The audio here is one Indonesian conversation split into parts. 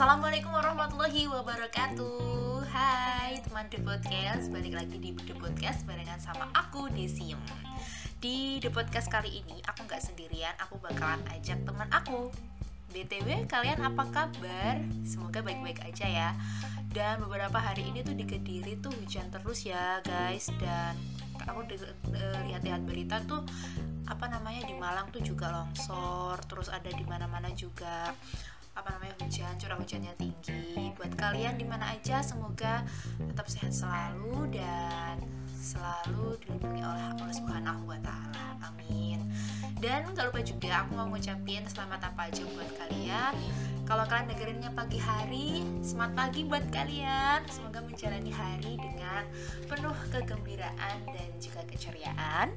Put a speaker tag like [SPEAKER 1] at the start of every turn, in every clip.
[SPEAKER 1] Assalamualaikum warahmatullahi wabarakatuh. Hai teman The Podcast. Balik lagi di The Podcast barengan sama aku Desim Di The Podcast kali ini aku nggak sendirian. Aku bakalan ajak teman aku. BTW kalian apa kabar? Semoga baik-baik aja ya. Dan beberapa hari ini tuh di Kediri tuh hujan terus ya guys. Dan aku lihat-lihat berita tuh apa namanya di Malang tuh juga longsor. Terus ada di mana-mana juga apa namanya hujan curah hujannya tinggi. Buat kalian di mana aja semoga tetap sehat selalu dan selalu dilindungi oleh Allah Subhanahu wa taala. Amin. Dan gak lupa juga aku mau ngucapin selamat apa aja buat kalian. Kalau kalian dengerinnya pagi hari, semangat pagi buat kalian. Semoga menjalani hari dengan penuh kegembiraan dan juga keceriaan.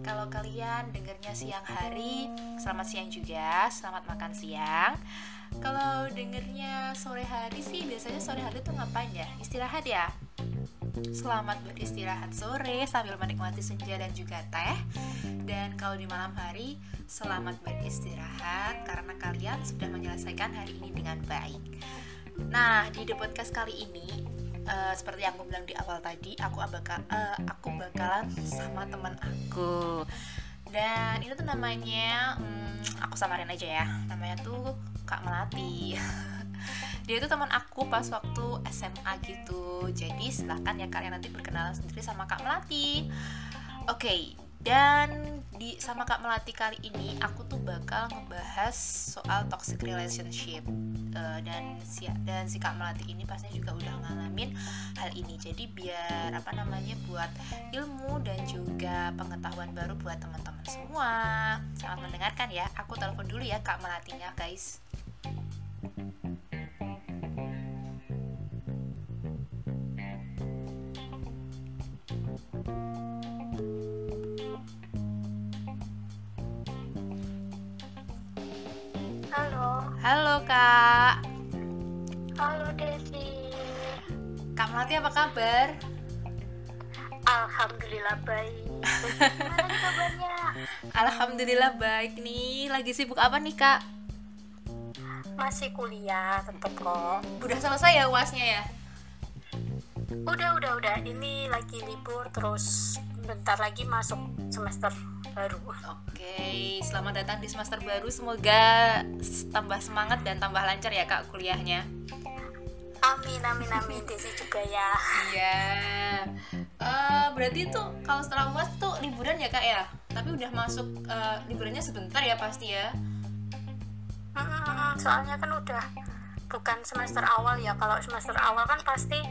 [SPEAKER 1] Kalau kalian dengernya siang hari, selamat siang juga, selamat makan siang. Kalau dengernya sore hari sih biasanya sore hari tuh ngapain ya? Istirahat ya? Selamat beristirahat sore sambil menikmati senja dan juga teh. Dan kalau di malam hari, selamat beristirahat karena kalian sudah menyelesaikan hari ini dengan baik. Nah, di The Podcast kali ini, uh, seperti yang aku bilang di awal tadi, aku bakal uh, aku bakalan sama teman aku. Dan itu tuh namanya, um, aku samarin aja ya. Namanya tuh Kak Melati. dia itu teman aku pas waktu SMA gitu. Jadi silahkan ya kalian nanti berkenalan sendiri sama Kak Melati. Oke okay, dan di sama Kak Melati kali ini aku tuh bakal ngebahas soal toxic relationship. Uh, dan si dan si Kak Melati ini pastinya juga udah ngalamin hal ini. Jadi biar apa namanya buat ilmu dan juga pengetahuan baru buat teman-teman semua. Selamat mendengarkan ya. Aku telepon dulu ya Kak Melatinya guys Halo Kak.
[SPEAKER 2] Halo Desi.
[SPEAKER 1] Kak Melati apa kabar?
[SPEAKER 2] Alhamdulillah baik. Gimana kabarnya?
[SPEAKER 1] Alhamdulillah baik nih. Lagi sibuk apa nih Kak?
[SPEAKER 2] Masih kuliah tetep kok.
[SPEAKER 1] Udah selesai ya uasnya ya?
[SPEAKER 2] Udah udah udah. Ini lagi libur terus bentar lagi masuk semester baru.
[SPEAKER 1] Oke, selamat datang di semester baru. Semoga tambah semangat dan tambah lancar ya kak kuliahnya.
[SPEAKER 2] Amin amin amin Desi juga ya.
[SPEAKER 1] Iya. Uh, berarti tuh kalau setelah uas tuh liburan ya kak ya? Tapi udah masuk uh, liburannya sebentar ya pasti ya?
[SPEAKER 2] Hmm, soalnya kan udah bukan semester awal ya. Kalau semester awal kan pasti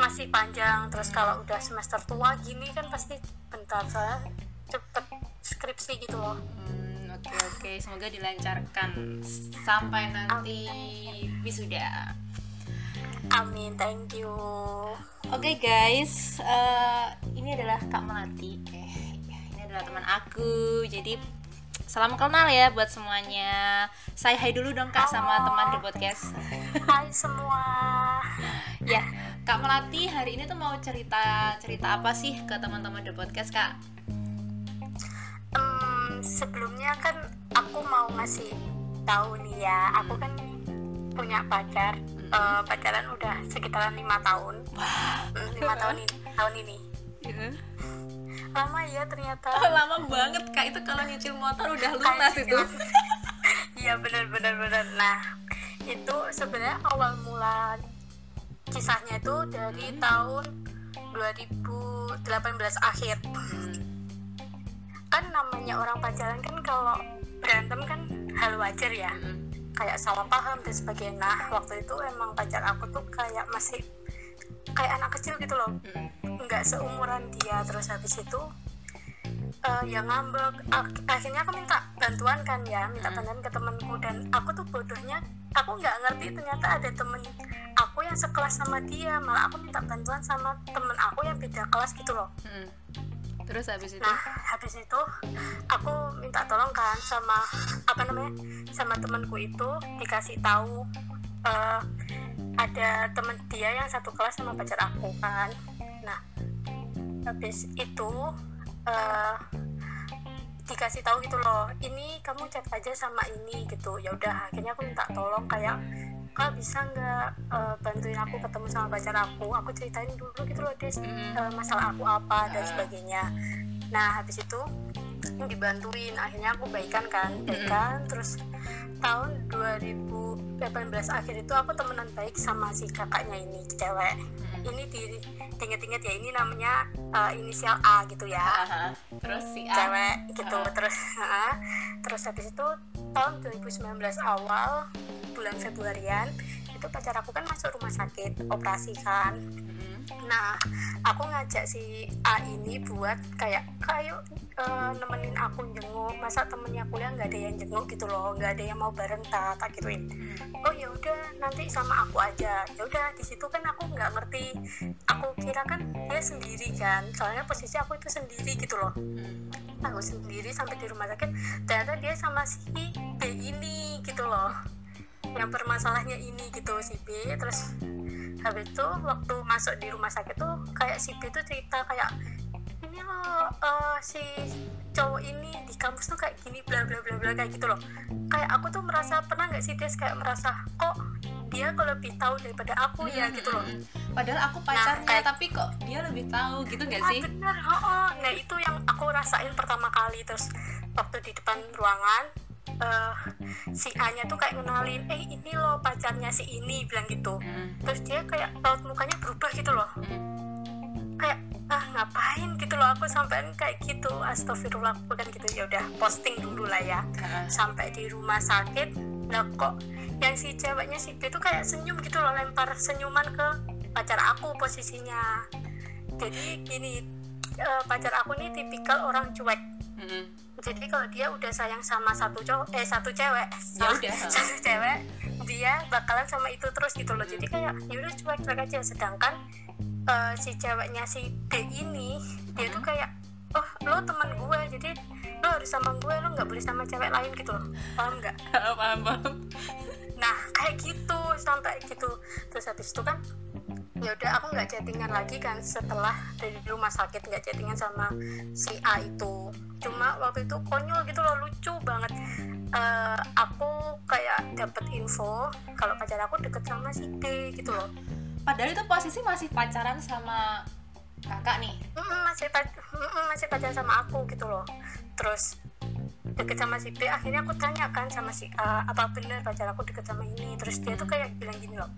[SPEAKER 2] masih panjang. Terus kalau udah semester tua gini kan pasti bentar soalnya cepet skripsi gitu loh
[SPEAKER 1] hmm, oke okay, oke okay. semoga dilancarkan sampai nanti amin. wisuda
[SPEAKER 2] amin thank you
[SPEAKER 1] oke okay, guys uh, ini adalah kak melati eh ini adalah teman aku jadi salam kenal ya buat semuanya. Saya hai dulu dong kak Halo. sama teman di podcast.
[SPEAKER 2] Hai semua.
[SPEAKER 1] Ya kak melati hari ini tuh mau cerita cerita apa sih ke teman-teman di podcast kak?
[SPEAKER 2] Sebelumnya kan aku mau ngasih tahu nih ya aku kan punya pacar uh, pacaran udah sekitaran lima tahun. Mm, lima tahun ini tahun ini. Yeah. Lama ya ternyata.
[SPEAKER 1] Oh, lama banget kak. Itu kalau nyicil motor udah lunas itu.
[SPEAKER 2] Iya benar benar benar. Nah itu sebenarnya awal mula kisahnya itu dari hmm. tahun 2018 akhir. Hmm kan namanya orang pacaran kan kalau berantem kan hal wajar ya. Kayak salah paham dan sebagainya. Nah waktu itu emang pacar aku tuh kayak masih kayak anak kecil gitu loh nggak seumuran dia. Terus habis itu uh, ya ngambek. Akhirnya aku minta bantuan kan ya minta bantuan ke temenku dan aku tuh bodohnya aku nggak ngerti ternyata ada temen aku yang sekelas sama dia. Malah aku minta bantuan sama temen aku yang beda kelas gitu loh.
[SPEAKER 1] Terus habis itu?
[SPEAKER 2] Nah habis itu aku minta tolong kan sama apa namanya sama temanku itu dikasih tahu uh, ada temen dia yang satu kelas sama pacar aku kan habis itu uh, dikasih tahu gitu loh ini kamu chat aja sama ini gitu. Ya udah akhirnya aku minta tolong kayak kak bisa nggak uh, bantuin aku ketemu sama pacar aku? Aku ceritain dulu gitu loh des uh, masalah aku apa dan
[SPEAKER 1] Ah.
[SPEAKER 2] sebagainya. Nah habis itu dibantuin. Akhirnya aku baikan kan baikan. Terus tahun 2018 akhir itu aku temenan baik sama si kakaknya ini cewek.
[SPEAKER 1] Mm.
[SPEAKER 2] Ini di inget-inget ya ini namanya uh, inisial A gitu ya.
[SPEAKER 1] Terus si A.
[SPEAKER 2] Cewek gitu
[SPEAKER 1] Ah.
[SPEAKER 2] terus ah, terus habis itu tahun 2019 awal bulan Februarian itu pacar aku kan masuk rumah sakit operasi kan.
[SPEAKER 1] Mm.
[SPEAKER 2] Nah aku ngajak si A ini buat kayak kayak eh, nemenin aku jenguk. Masa temennya kuliah nggak ada yang jenguk gitu loh nggak ada yang mau bareng tak tak gituin.
[SPEAKER 1] Mm.
[SPEAKER 2] oh ya udah nanti sama aku aja. Ya udah di situ kan aku nggak ngerti. Aku kira kan dia sendiri kan soalnya posisi aku itu sendiri gitu loh.
[SPEAKER 1] Mm.
[SPEAKER 2] aku sendiri sampai di rumah sakit ternyata dia sama si B ini gitu loh. Yang permasalahnya ini gitu si B terus habis itu waktu masuk di rumah sakit tuh kayak si B tuh cerita kayak ini loh eh, si cowok ini di kampus tuh kayak gini bla bla bla bla kayak gitu loh kayak aku tuh merasa pernah nggak sih Des kayak merasa kok dia kok lebih tahu daripada aku ya
[SPEAKER 1] Mm,
[SPEAKER 2] gitu loh
[SPEAKER 1] mm, mm. padahal aku pacarnya
[SPEAKER 2] kayak-
[SPEAKER 1] tapi kok dia lebih tahu gitu gak
[SPEAKER 2] Ah,
[SPEAKER 1] sih
[SPEAKER 2] bener, oh, oh. Nah itu yang aku rasain pertama kali terus waktu di depan ruangan eh, si A-nya tuh kayak ngenalin, eh ini loh pacarnya si ini bilang gitu.
[SPEAKER 1] Mm.
[SPEAKER 2] Terus dia kayak raut mukanya berubah gitu loh,
[SPEAKER 1] Mm.
[SPEAKER 2] kayak ah ngapain gitu loh aku sampean kayak gitu astagfirullah aku kan gitu ya udah posting dulu lah ya
[SPEAKER 1] Ah.
[SPEAKER 2] sampai di rumah sakit nah kok yang si ceweknya si B tuh kayak senyum gitu loh lempar senyuman ke pacar aku posisinya jadi gini eh, pacar aku nih tipikal orang cuek.
[SPEAKER 1] Mm.
[SPEAKER 2] jadi kalau dia udah sayang sama satu cowok eh satu cewek
[SPEAKER 1] Ya udah.
[SPEAKER 2] satu cewek dia bakalan sama itu terus gitu loh. Jadi kayak ya udah cuek cuek aja. Sedangkan eh, si ceweknya si D ini dia tuh kayak oh lo teman gue jadi lo harus sama gue lo nggak boleh sama cewek lain gitu loh. Paham nggak?
[SPEAKER 1] Paham paham.
[SPEAKER 2] Nah kayak gitu sampai gitu. Terus habis itu kan ya udah aku nggak chattingan lagi kan setelah dari rumah sakit nggak chattingan sama si A itu. Cuma waktu itu konyol gitu loh lucu banget. Eh, aku kayak dapet info kalau pacar aku deket sama si B gitu loh.
[SPEAKER 1] Padahal itu posisi masih pacaran sama kakak nih.
[SPEAKER 2] Masih pac- mm-mm, masih pacaran sama aku gitu loh. Terus deket sama si B akhirnya aku tanya kan sama si A apa bener pacar aku deket sama ini? Terus dia tuh kayak bilang gini loh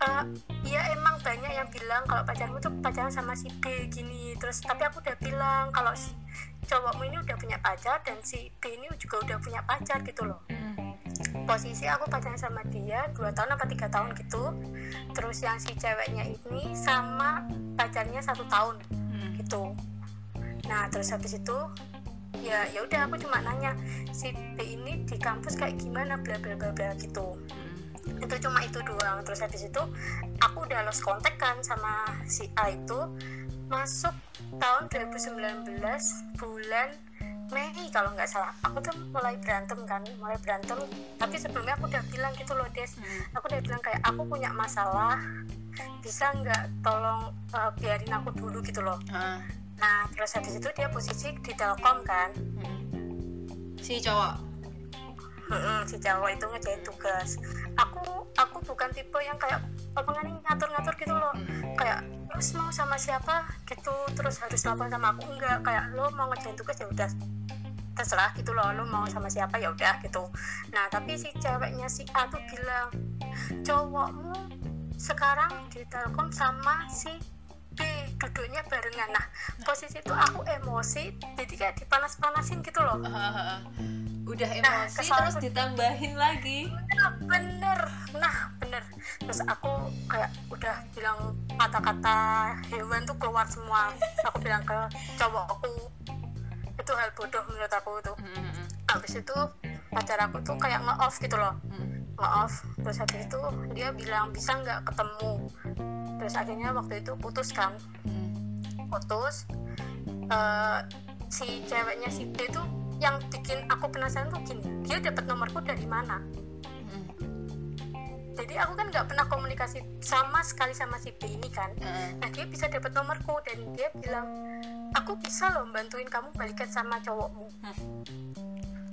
[SPEAKER 2] "Eh, iya emang banyak yang bilang kalau pacarmu tuh pacaran sama si B gini terus tapi aku udah bilang kalau si cowokmu ini udah punya pacar dan si B ini juga udah punya pacar gitu loh
[SPEAKER 1] Mm.
[SPEAKER 2] posisi aku pacaran sama dia dua tahun apa tiga tahun gitu terus yang si ceweknya ini sama pacarnya satu tahun
[SPEAKER 1] Mm.
[SPEAKER 2] gitu nah terus habis itu ya ya udah aku cuma nanya si B ini di kampus kayak gimana bla bla bla bla gitu
[SPEAKER 1] Mm.
[SPEAKER 2] Itu cuma itu doang terus habis itu aku udah lost contact kan sama si A itu masuk tahun 2019 bulan Mei kalau nggak salah aku tuh mulai berantem kan mulai berantem tapi sebelumnya aku udah bilang gitu loh Des
[SPEAKER 1] Mm.
[SPEAKER 2] aku udah bilang kayak aku punya masalah bisa nggak tolong uh, biarin aku dulu gitu loh
[SPEAKER 1] Ah.
[SPEAKER 2] Nah, terus habis itu dia posisi di Telkom kan.
[SPEAKER 1] Mm. si cowok
[SPEAKER 2] Si cowok itu ngerjain tugas. Aku aku bukan tipe yang kayak apa nih ngatur-ngatur gitu loh. Kayak terus mau sama siapa gitu, terus harus lapor sama aku enggak. Kayak lo mau ngerjain tugas ya udah terserah gitu loh lo mau sama siapa ya udah gitu nah tapi si ceweknya si A tuh bilang cowokmu sekarang di telkom sama si duduknya barengan. Nah posisi itu aku emosi jadi kayak dipanas-panasin gitu loh.
[SPEAKER 1] Ah, ah, ah. udah
[SPEAKER 2] Nah,
[SPEAKER 1] emosi
[SPEAKER 2] kesal-
[SPEAKER 1] terus ditambahin lagi.
[SPEAKER 2] Nah bener. Nah bener. Terus aku kayak udah bilang kata-kata hewan tuh keluar semua. Aku bilang ke cowokku itu hal bodoh menurut aku tuh
[SPEAKER 1] Mm, mm, mm.
[SPEAKER 2] habis itu pacar aku tuh kayak nge-off gitu loh
[SPEAKER 1] Mm.
[SPEAKER 2] nge-off terus habis itu dia bilang bisa nggak ketemu? Terus akhirnya waktu itu putus kan.
[SPEAKER 1] Mm.
[SPEAKER 2] putus Eh, si ceweknya si B tuh yang bikin aku penasaran tuh gini dia dapat nomorku dari mana?
[SPEAKER 1] Mm.
[SPEAKER 2] jadi aku kan nggak pernah komunikasi sama sekali sama si B ini kan. Nah dia bisa dapat nomorku dan dia bilang aku bisa loh bantuin kamu balikan sama cowokmu.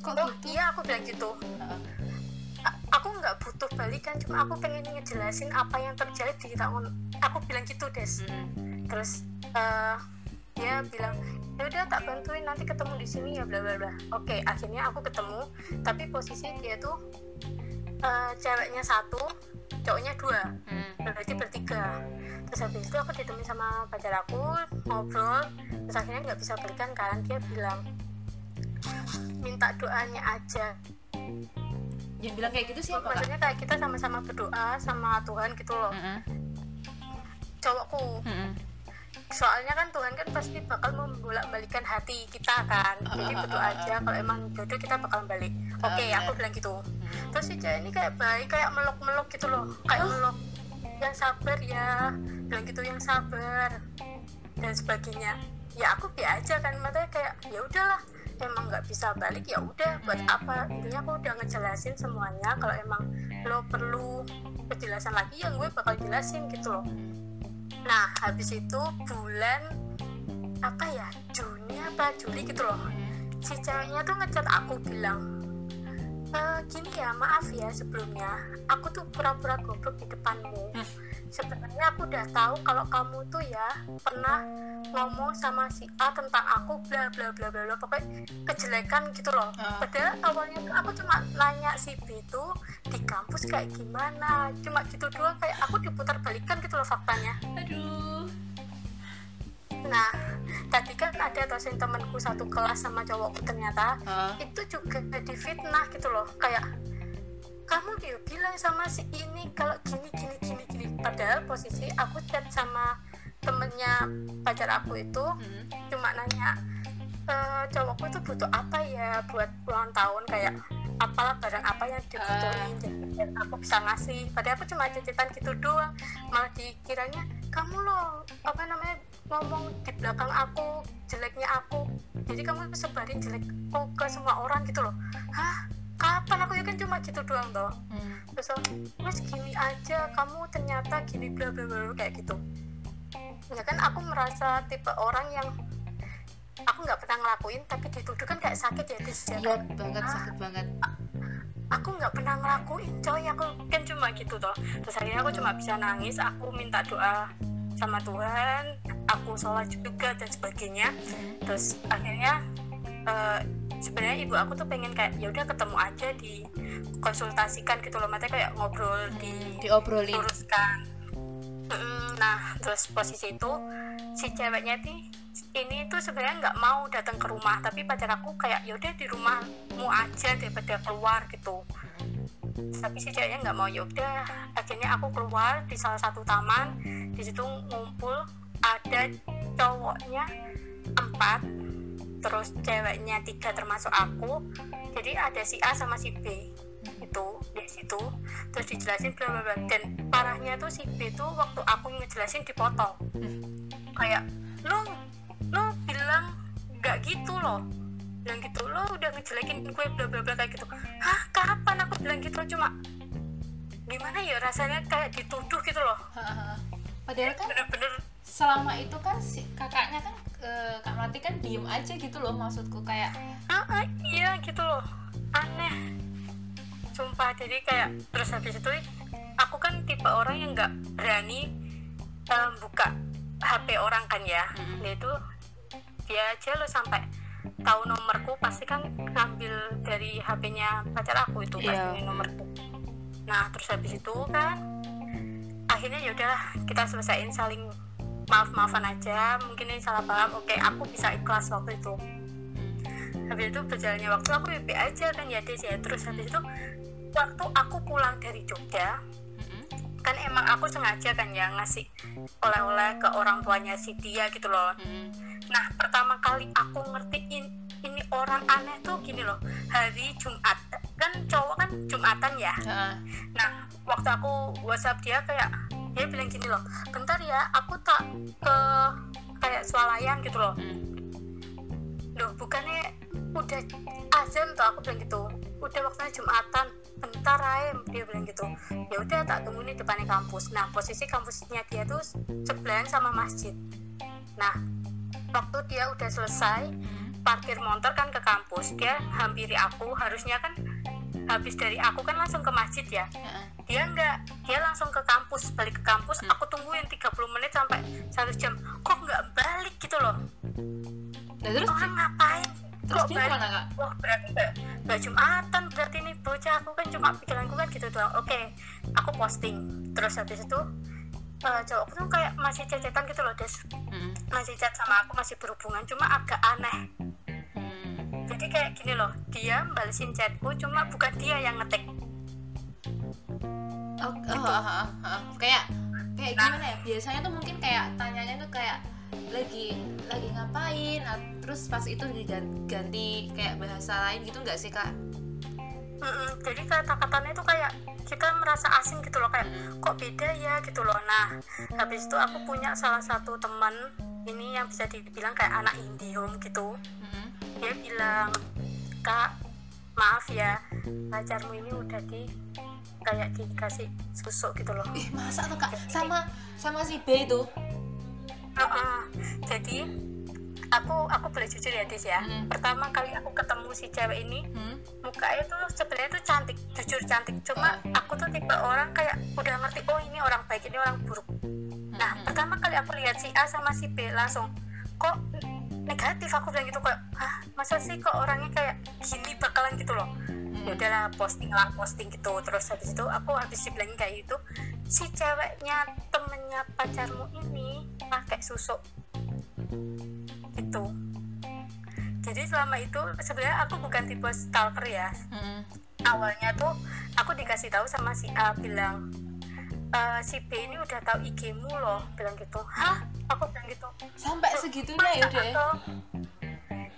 [SPEAKER 1] Kok
[SPEAKER 2] oh
[SPEAKER 1] gitu?
[SPEAKER 2] iya aku bilang gitu butuh balikan cuma aku pengen ngejelasin apa yang terjadi tahun aku bilang gitu des.
[SPEAKER 1] Mm-mm.
[SPEAKER 2] terus eh, dia bilang ya udah tak bantuin nanti ketemu di sini ya bla bla bla. Oke akhirnya aku ketemu tapi posisi dia tuh eh, ceweknya satu cowoknya dua.
[SPEAKER 1] Mm.
[SPEAKER 2] berarti bertiga. Terus habis itu aku ditemuin sama pacar aku ngobrol terus akhirnya nggak bisa balikan kan dia bilang minta doanya aja
[SPEAKER 1] yang bilang kayak gitu siapa kak?
[SPEAKER 2] Maksudnya kayak kita sama-sama berdoa sama Tuhan gitu loh.
[SPEAKER 1] Mm-mm.
[SPEAKER 2] cowokku.
[SPEAKER 1] Mm-mm.
[SPEAKER 2] soalnya kan Tuhan kan pasti bakal membolak balikan hati kita kan. Jadi
[SPEAKER 1] Ah,
[SPEAKER 2] berdoa aja kalau emang jodoh kita bakal balik. Oke
[SPEAKER 1] Ah,
[SPEAKER 2] aku
[SPEAKER 1] benar.
[SPEAKER 2] bilang gitu.
[SPEAKER 1] Mm.
[SPEAKER 2] terus si cewek ini kayak baik kayak meluk-meluk gitu loh. Kayak
[SPEAKER 1] Oh.
[SPEAKER 2] meluk. Yang sabar ya. Bilang gitu yang sabar. Dan sebagainya. Ya aku biasa aja kan. Makanya kayak ya udahlah emang nggak bisa balik ya udah buat
[SPEAKER 1] Hmm.
[SPEAKER 2] apa? Intinya aku udah ngejelasin semuanya kalau emang lo perlu penjelasan lagi yang gue bakal jelasin gitu loh. Nah habis itu bulan apa ya Juni apa Juli gitu loh. Si ceweknya tuh ngechat aku bilang e, gini ya maaf ya sebelumnya. Aku tuh pura-pura goblok di depanmu.
[SPEAKER 1] Hmm.
[SPEAKER 2] sebenarnya aku udah tahu kalau kamu tuh ya pernah ngomong sama si A tentang aku bla bla bla bla bla. Pokoknya kejelekan gitu loh.
[SPEAKER 1] Ah.
[SPEAKER 2] padahal awalnya tuh aku cuma nanya si B tuh di kampus kayak gimana? Cuma gitu doang kayak aku diputar balikan gitu loh faktanya.
[SPEAKER 1] Aduh
[SPEAKER 2] nah tadi kan ada dosen temanku satu kelas sama cowokku ternyata
[SPEAKER 1] Ah.
[SPEAKER 2] itu juga difitnah gitu loh kayak kamu dia bilang sama si ini kalau gini gini gini gini padahal posisi aku chat sama temennya pacar aku itu
[SPEAKER 1] Mm.
[SPEAKER 2] cuma nanya e, cowokku itu butuh apa ya buat ulang tahun kayak apalah barang apa yang dibutuhin jadi biar aku bisa ngasih padahal aku cuma cecetan gitu doang malah dikiranya kamu loh apa namanya ngomong di belakang aku jeleknya aku. Jadi kamu sebarin jelekku ke semua orang gitu loh. Hah? Kapan aku ya kan cuma gitu doang toh?
[SPEAKER 1] Mm.
[SPEAKER 2] terus mas gini aja kamu ternyata gini bla bla bla kayak gitu. Ya kan aku merasa tipe orang yang aku nggak pernah ngelakuin tapi dituduh kan kayak sakit ya dis ya
[SPEAKER 1] Iya
[SPEAKER 2] kan?
[SPEAKER 1] banget
[SPEAKER 2] Ah.
[SPEAKER 1] sakit banget.
[SPEAKER 2] Aku nggak pernah ngelakuin coy. Aku kan cuma gitu toh. Terus akhirnya aku cuma bisa nangis aku minta doa sama Tuhan aku sholat juga dan sebagainya. Terus akhirnya eh, sebenarnya ibu aku tuh pengen kayak ya udah ketemu aja di konsultasikan gitu loh. Matanya kayak ngobrol di
[SPEAKER 1] diobrolin.
[SPEAKER 2] luruskan Mm, nah terus posisi itu si ceweknya nih ini tuh sebenarnya nggak mau datang ke rumah. Tapi pacar aku kayak yaudah di rumahmu aja daripada keluar gitu tapi si ceweknya nggak mau. Yaudah akhirnya aku keluar di salah satu taman. Di situ ngumpul ada cowoknya empat terus ceweknya tiga termasuk aku. Jadi ada si A sama si B itu di situ. Terus dijelasin bla bla bla. Dan parahnya tuh si B tuh waktu aku ngejelasin dipotong. Kayak lo lo bilang nggak gitu loh bilang gitu lo udah ngejelekin gue bla bla bla kayak gitu hah? Kapan aku bilang gitu? Cuma gimana ya rasanya kayak dituduh gitu loh.
[SPEAKER 1] Padahal kan
[SPEAKER 2] bener-bener.
[SPEAKER 1] selama itu kan si kakaknya kan eh, kak Melati kan diem aja gitu loh maksudku kayak
[SPEAKER 2] ah, ah, iya gitu loh. Aneh. Sumpah jadi kayak terus habis itu aku kan tipe orang yang nggak berani em, buka HP orang kan ya.
[SPEAKER 1] Mm.
[SPEAKER 2] dia itu dia aja lo sampai tahu nomorku pasti kan ngambil dari HP-nya pacar aku itu
[SPEAKER 1] Iya.
[SPEAKER 2] pasti nomorku nah terus habis itu kan akhirnya yaudah kita selesaiin saling maaf maafan aja mungkin ini salah paham oke aku bisa ikhlas waktu itu habis itu berjalannya waktu aku BP aja kan ya Des ya terus habis itu waktu aku pulang dari Jogja. Kan emang aku sengaja kan ya ngasih oleh-oleh ke orang tuanya si dia gitu loh
[SPEAKER 1] Mm-mm.
[SPEAKER 2] nah pertama kali aku ngertiin ini orang aneh tuh gini loh hari Jumat kan cowok kan Jumatan ya
[SPEAKER 1] Ha-ha.
[SPEAKER 2] nah waktu aku WhatsApp dia kayak dia bilang gini loh bentar ya aku tak ke kayak swalayan gitu loh
[SPEAKER 1] Mm.
[SPEAKER 2] loh bukannya udah azan tuh aku bilang gitu udah waktunya jumatan bentar aja dia bilang gitu. Ya udah tak tunggu nih depannya kampus. Nah posisi kampusnya dia tuh sebelahan sama masjid. Nah waktu dia udah selesai
[SPEAKER 1] Mm.
[SPEAKER 2] parkir motor kan ke kampus. Dia hampiri aku harusnya kan habis dari aku kan langsung ke masjid ya. Dia nggak dia langsung ke kampus balik ke kampus.
[SPEAKER 1] Hmm.
[SPEAKER 2] aku tungguin 30 menit sampai satu jam. Kok nggak balik gitu loh?
[SPEAKER 1] Nah, terus?
[SPEAKER 2] Orang ngapain
[SPEAKER 1] terus dia
[SPEAKER 2] balik
[SPEAKER 1] ke mana kak?
[SPEAKER 2] wah berarti nggak jumatan berarti ini bocah. Aku kan cuma pikiranku kan gitu doang. Oke aku posting. Terus habis itu eh, cowokku tuh kayak masih cecetan gitu loh des.
[SPEAKER 1] Mm,
[SPEAKER 2] masih chat sama aku masih berhubungan cuma agak aneh.
[SPEAKER 1] Mm.
[SPEAKER 2] jadi kayak gini loh dia balesin chatku cuma bukan dia yang ngetik.
[SPEAKER 1] Oh, oh, oh, oh, oh. kayak kayak gimana ya? Biasanya tuh mungkin kayak tanyanya tuh kayak lagi lagi ngapain, ah, terus pas itu diganti kayak bahasa lain gitu nggak sih kak?
[SPEAKER 2] Mm-mm, jadi kata-katanya itu kayak kita merasa asing gitu loh kayak
[SPEAKER 1] Mm,
[SPEAKER 2] kok beda ya gitu loh. Nah habis itu aku punya salah satu teman ini yang bisa dibilang kayak anak indium gitu.
[SPEAKER 1] Mm,
[SPEAKER 2] dia bilang kak maaf ya pacarmu ini udah di kayak dikasih susuk gitu loh.
[SPEAKER 1] Ih masa tuh kak? Sama sama si B itu?
[SPEAKER 2] Heeh. jadi aku aku boleh jujur ya Dis ya.
[SPEAKER 1] Mm.
[SPEAKER 2] pertama kali aku ketemu si cewek ini
[SPEAKER 1] Hmm?
[SPEAKER 2] mukanya tuh sebenarnya tuh cantik jujur cantik. Cuma aku tuh tipe orang kayak udah ngerti oh ini orang baik ini orang buruk. Nah
[SPEAKER 1] Mm,
[SPEAKER 2] pertama kali aku lihat si A sama si B langsung kok negatif? Aku bilang gitu kayak ah masa sih kok orangnya kayak gini bakalan gitu loh ya udahlah posting lah posting gitu. Terus habis itu aku habis dibilangin kayak gitu. Si ceweknya temennya pacarmu ini pakai susuk gitu. Jadi selama itu sebenarnya aku bukan tipe stalker ya.
[SPEAKER 1] Mm.
[SPEAKER 2] awalnya tuh aku dikasih tahu sama si A bilang "E, si B ini udah tahu IG-mu loh. Bilang gitu. Hah? Aku bilang gitu.
[SPEAKER 1] Sampai segitunya ya udah. ya?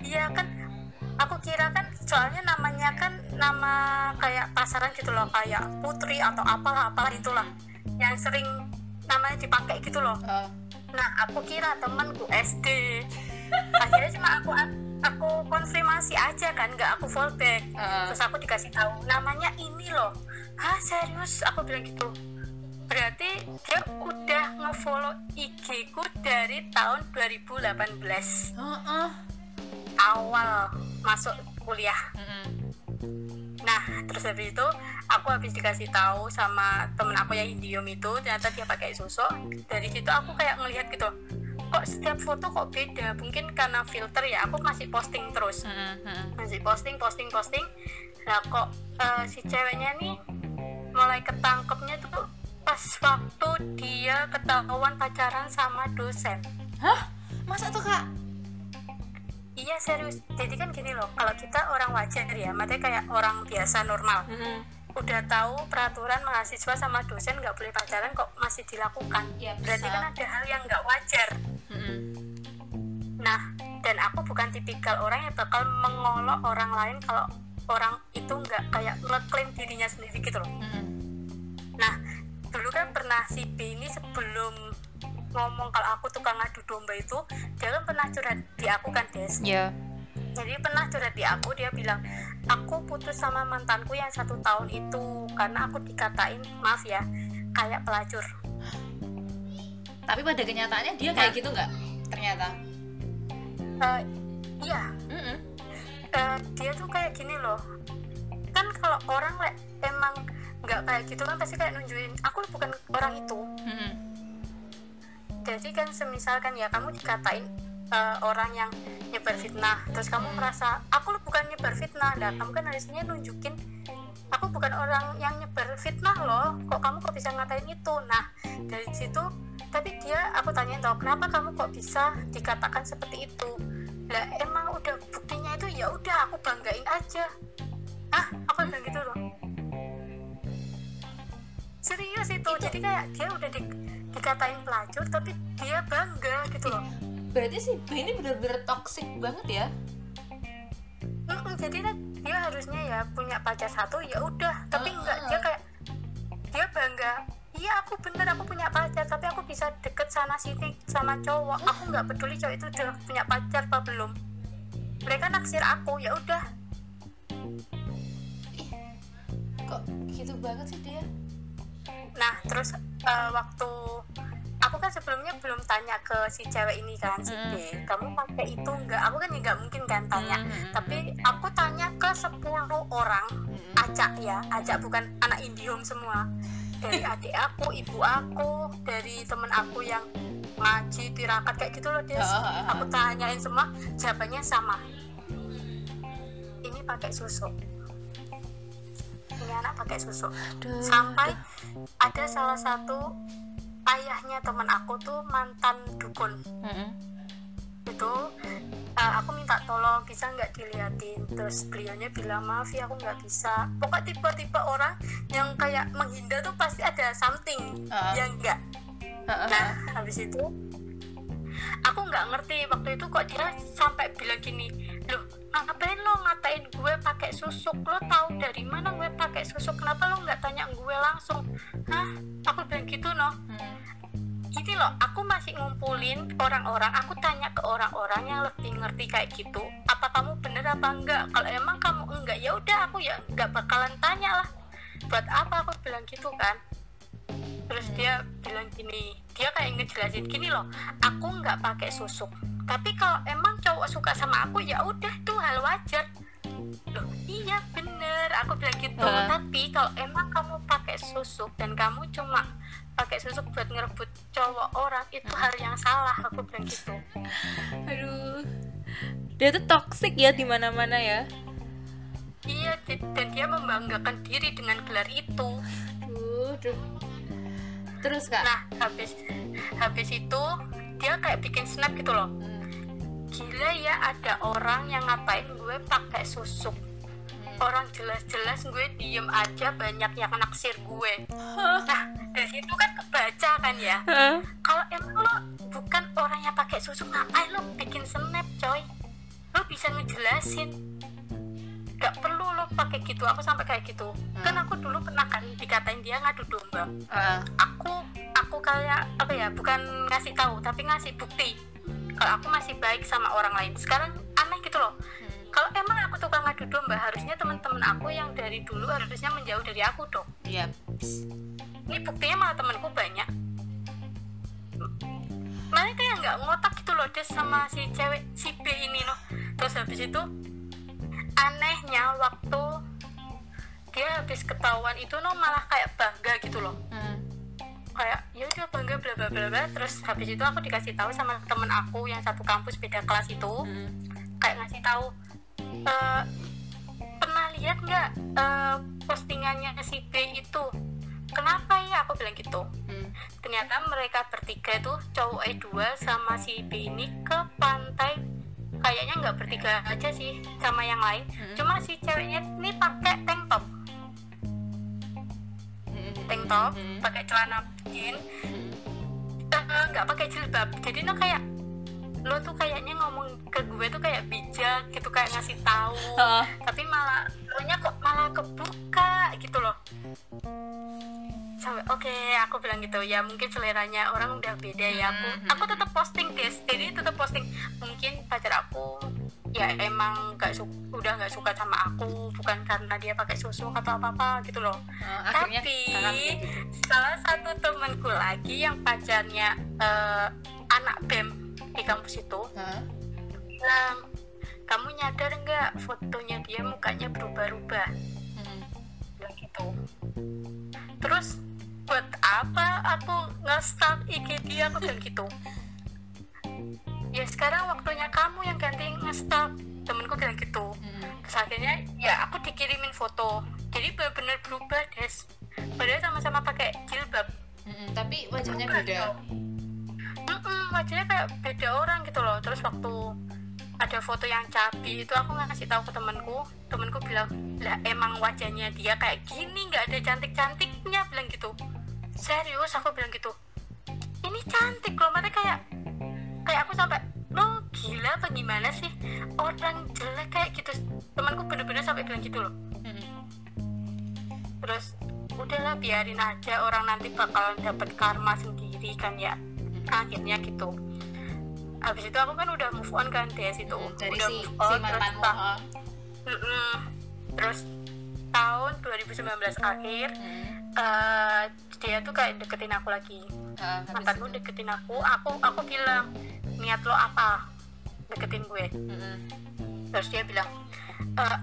[SPEAKER 2] iya kan aku kira kan soalnya namanya kan nama kayak pasaran gitu loh kayak putri atau apalah apalah itulah yang sering namanya dipakai gitu loh.
[SPEAKER 1] Oh,
[SPEAKER 2] nah aku kira temanku SD akhirnya cuma aku aku konfirmasi aja kan nggak aku fallback
[SPEAKER 1] uh,
[SPEAKER 2] terus aku dikasih tahu namanya ini loh. Hah serius? Aku bilang gitu. Berarti dia udah ngefollow IG ku dari tahun 2018
[SPEAKER 1] uh, uh.
[SPEAKER 2] awal masuk kuliah.
[SPEAKER 1] Mm,
[SPEAKER 2] nah terus habis itu aku habis dikasih tahu sama temen aku yang indium itu ternyata dia pakai susu. Dari situ aku kayak ngelihat gitu kok setiap foto kok beda? Mungkin karena filter ya aku masih posting terus.
[SPEAKER 1] Mm, mm.
[SPEAKER 2] masih posting posting posting. Nah kok eh, si ceweknya nih mulai ketangkepnya tuh pas waktu dia ketahuan pacaran sama dosen.
[SPEAKER 1] Hah? Masa tuh kak?
[SPEAKER 2] Iya serius. Jadi kan gini loh kalau kita orang wajar ya maksudnya kayak orang biasa normal.
[SPEAKER 1] Mm,
[SPEAKER 2] udah tahu peraturan mahasiswa sama dosen nggak boleh pacaran kok masih dilakukan.
[SPEAKER 1] Ya
[SPEAKER 2] berarti kan ada hal yang nggak wajar.
[SPEAKER 1] Mm,
[SPEAKER 2] nah dan aku bukan tipikal orang yang bakal mengolok orang lain kalau orang itu nggak kayak ngeklaim dirinya sendiri gitu loh.
[SPEAKER 1] Mm,
[SPEAKER 2] Nah, dulu kan pernah si B ini sebelum ngomong kalau aku tukang ngadu domba itu, dia kan pernah curhat di aku kan, Des.
[SPEAKER 1] Ya.
[SPEAKER 2] Jadi pernah curhat di aku, dia bilang, aku putus sama mantanku yang satu tahun itu karena aku dikatain, maaf ya, kayak pelacur.
[SPEAKER 1] Tapi pada kenyataannya dia kayak gitu nggak? Ternyata.
[SPEAKER 2] Eh, iya,
[SPEAKER 1] Mm,
[SPEAKER 2] eh, dia tuh kayak gini loh. Kan kalau orang le, emang nggak kayak gitu kan pasti kayak nunjukin, aku bukan orang itu.
[SPEAKER 1] mm,
[SPEAKER 2] jadi kan semisalkan ya kamu dikatain eh, orang yang nyebar fitnah terus kamu merasa aku bukan nyebar fitnah. Nah kamu kan harusnya nunjukin aku bukan orang yang nyebar fitnah loh kok kamu kok bisa ngatain itu? Nah dari situ tapi dia aku tanya tau kenapa kamu kok bisa dikatakan seperti itu? Lah emang udah buktinya itu ya udah aku banggain aja. Ah aku bilang gitu loh? Serius itu jadi kayak dia udah di, dikatain pelacur tapi dia bangga gitu loh
[SPEAKER 1] Berarti si B ini bener-bener toxic banget ya?
[SPEAKER 2] Mm-mm, jadi kan dia harusnya ya punya pacar satu ya udah tapi
[SPEAKER 1] Heeh.
[SPEAKER 2] enggak dia kayak dia bangga iya aku bener aku punya pacar tapi aku bisa deket sana sini sama cowok aku nggak peduli cowok itu udah punya pacar apa belum mereka naksir aku ya udah
[SPEAKER 1] Kok gitu banget sih dia?
[SPEAKER 2] Nah terus eh, waktu aku kan sebelumnya belum tanya ke si cewek ini kan si
[SPEAKER 1] Mm.
[SPEAKER 2] B kamu pakai itu enggak aku kan nggak mungkin kan tanya.
[SPEAKER 1] Mm, mm,
[SPEAKER 2] tapi aku tanya ke 10 orang
[SPEAKER 1] Mm-mm.
[SPEAKER 2] acak ya acak bukan anak indium semua. Dari adik aku ibu aku dari temen aku yang ngaji tirakat kayak gitu loh Des.
[SPEAKER 1] Ah, ah, ah.
[SPEAKER 2] aku tanyain semua jawabannya sama. Ini pakai susu ini anak pakai susu.
[SPEAKER 1] Aduh,
[SPEAKER 2] sampai ada salah satu ayahnya temen aku tuh mantan dukun.
[SPEAKER 1] Mm-mm.
[SPEAKER 2] itu eh, aku minta tolong bisa nggak diliatin? Terus beliaunya bilang maaf ya aku nggak bisa. Pokoknya tipe-tipe orang yang kayak menghindar tuh pasti ada something
[SPEAKER 1] Ah.
[SPEAKER 2] yang enggak
[SPEAKER 1] Ah, ah,
[SPEAKER 2] nah habis itu aku nggak ngerti waktu itu kok dia sampai bilang gini loh ngapain lo ngatain gue pakai susuk? Lo tahu dari mana gue pakai susuk? Kenapa lo nggak tanya gue langsung? Hah? Aku bilang gitu noh.
[SPEAKER 1] Mm.
[SPEAKER 2] gini loh aku masih ngumpulin orang-orang aku tanya ke orang-orang yang lebih ngerti kayak gitu apa kamu bener apa enggak? Kalau emang kamu enggak ya udah aku ya nggak bakalan tanya lah. Buat apa aku bilang gitu kan terus dia bilang gini dia kayak ngejelasin gini loh aku nggak pakai susuk. Tapi kalau emang cowok suka sama aku ya udah tuh hal wajar. Loh iya bener. Aku bilang gitu.
[SPEAKER 1] Heeh.
[SPEAKER 2] tapi kalau emang kamu pakai susuk dan kamu cuma pakai susuk buat ngerebut cowok orang itu hal yang salah. Aku bilang gitu.
[SPEAKER 1] Aduh. Dia tuh toxic ya di mana mana ya.
[SPEAKER 2] Iya dan dia membanggakan diri dengan gelar itu.
[SPEAKER 1] Duh, duh. Terus kak?
[SPEAKER 2] Nah habis habis itu dia kayak bikin snap gitu loh.
[SPEAKER 1] Mm.
[SPEAKER 2] gila ya ada orang yang ngapain gue pakai susuk.
[SPEAKER 1] Mm.
[SPEAKER 2] orang jelas-jelas gue diem aja banyak yang naksir gue. Nah dari situ kan kebaca kan ya? Kalau emang lo bukan orang yang pakai susu ngapain lo bikin snap coy? Lo bisa ngejelasin gak perlu lo pakai gitu aku sampai kayak gitu. Kan aku dulu pernah kan dikatain dia ngadu domba.
[SPEAKER 1] Ah,
[SPEAKER 2] aku aku kayak apa ya bukan ngasih tahu tapi ngasih bukti kalau aku masih baik sama orang lain. Sekarang aneh gitu loh.
[SPEAKER 1] Mm.
[SPEAKER 2] kalau emang aku tukang ngadu domba harusnya teman-teman aku yang dari dulu harusnya menjauh dari aku dong.
[SPEAKER 1] Iya.
[SPEAKER 2] ini buktinya malah temanku banyak. Mereka yang nggak ngotak gitu loh des sama si cewek si B ini loh. Terus habis itu anehnya waktu dia habis ketahuan itu no malah kayak bangga gitu loh
[SPEAKER 1] Mm.
[SPEAKER 2] kayak ya udah bangga bla bla bla bla terus habis itu aku dikasih tahu sama temen aku yang satu kampus beda kelas itu
[SPEAKER 1] Mm.
[SPEAKER 2] kayak ngasih tahu "Eh, pernah lihat nggak eh, postingannya si B itu kenapa ya aku bilang gitu
[SPEAKER 1] Mm.
[SPEAKER 2] ternyata mereka bertiga itu cowok E2 sama si B ini ke pantai kayaknya nggak bertiga aja sih sama yang lain.
[SPEAKER 1] Mm.
[SPEAKER 2] cuma si ceweknya ini pakai tank top. Tank top
[SPEAKER 1] Mm.
[SPEAKER 2] pakai celana jean. Eh, nggak pakai jilbab. Jadi no kayak lo tuh kayaknya ngomong ke gue tuh kayak bijak gitu kayak ngasih tahu.
[SPEAKER 1] Ah.
[SPEAKER 2] tapi malah lo nya kok malah kebuka gitu loh sampai oke aku bilang gitu ya mungkin seleranya orang udah beda ya aku
[SPEAKER 1] Mhm.
[SPEAKER 2] aku tetap posting guys jadi tetap posting mungkin pacar aku ya emang nggak su- udah nggak suka sama aku bukan karena dia pakai susu atau apa apa gitu loh
[SPEAKER 1] akhirnya
[SPEAKER 2] Tapi-
[SPEAKER 1] gitu.
[SPEAKER 2] salah satu temanku lagi yang pacarnya eh, anak bem di kampus itu
[SPEAKER 1] Hah?
[SPEAKER 2] bilang kamu nyadar nggak fotonya dia mukanya berubah-ubah
[SPEAKER 1] Mm.
[SPEAKER 2] bilang gitu terus buat apa aku nge-stalk IG dia aku bilang gitu. Ya sekarang waktunya kamu yang ganti nge-stalk temenku bilang gitu.
[SPEAKER 1] Mm.
[SPEAKER 2] terus akhirnya ya aku dikirimin foto. Jadi benar-benar berubah des. Padahal sama-sama pakai jilbab.
[SPEAKER 1] Mm-mm, tapi wajahnya
[SPEAKER 2] Berubah
[SPEAKER 1] beda.
[SPEAKER 2] dong. Mm-mm, wajahnya kayak beda orang gitu loh. Terus waktu ada foto yang cabi itu aku ngasih tahu ke temanku temanku bilang lah emang wajahnya dia kayak gini nggak ada cantik cantiknya bilang gitu serius aku bilang gitu. Ini cantik loh mana kayak kayak aku sampai lo gila apa gimana sih? Orang jelek kayak gitu. Temanku bener-bener sampai bilang gitu loh. Terus udahlah biarin aja orang nanti bakalan dapat karma sendiri kan ya. Akhirnya gitu. Habis itu aku kan udah move on kan des itu.
[SPEAKER 1] Mm, dari
[SPEAKER 2] udah
[SPEAKER 1] si
[SPEAKER 2] move
[SPEAKER 1] si
[SPEAKER 2] on terus
[SPEAKER 1] mantanmu
[SPEAKER 2] ta-
[SPEAKER 1] ah.
[SPEAKER 2] Mm-mm. terus tahun 2019 akhir
[SPEAKER 1] Mm.
[SPEAKER 2] Eh, dia tuh kayak deketin aku lagi
[SPEAKER 1] Ah, habis
[SPEAKER 2] mantanku
[SPEAKER 1] itu.
[SPEAKER 2] deketin aku aku aku bilang niat lo apa deketin gue
[SPEAKER 1] Mm-mm.
[SPEAKER 2] terus dia bilang "Eh,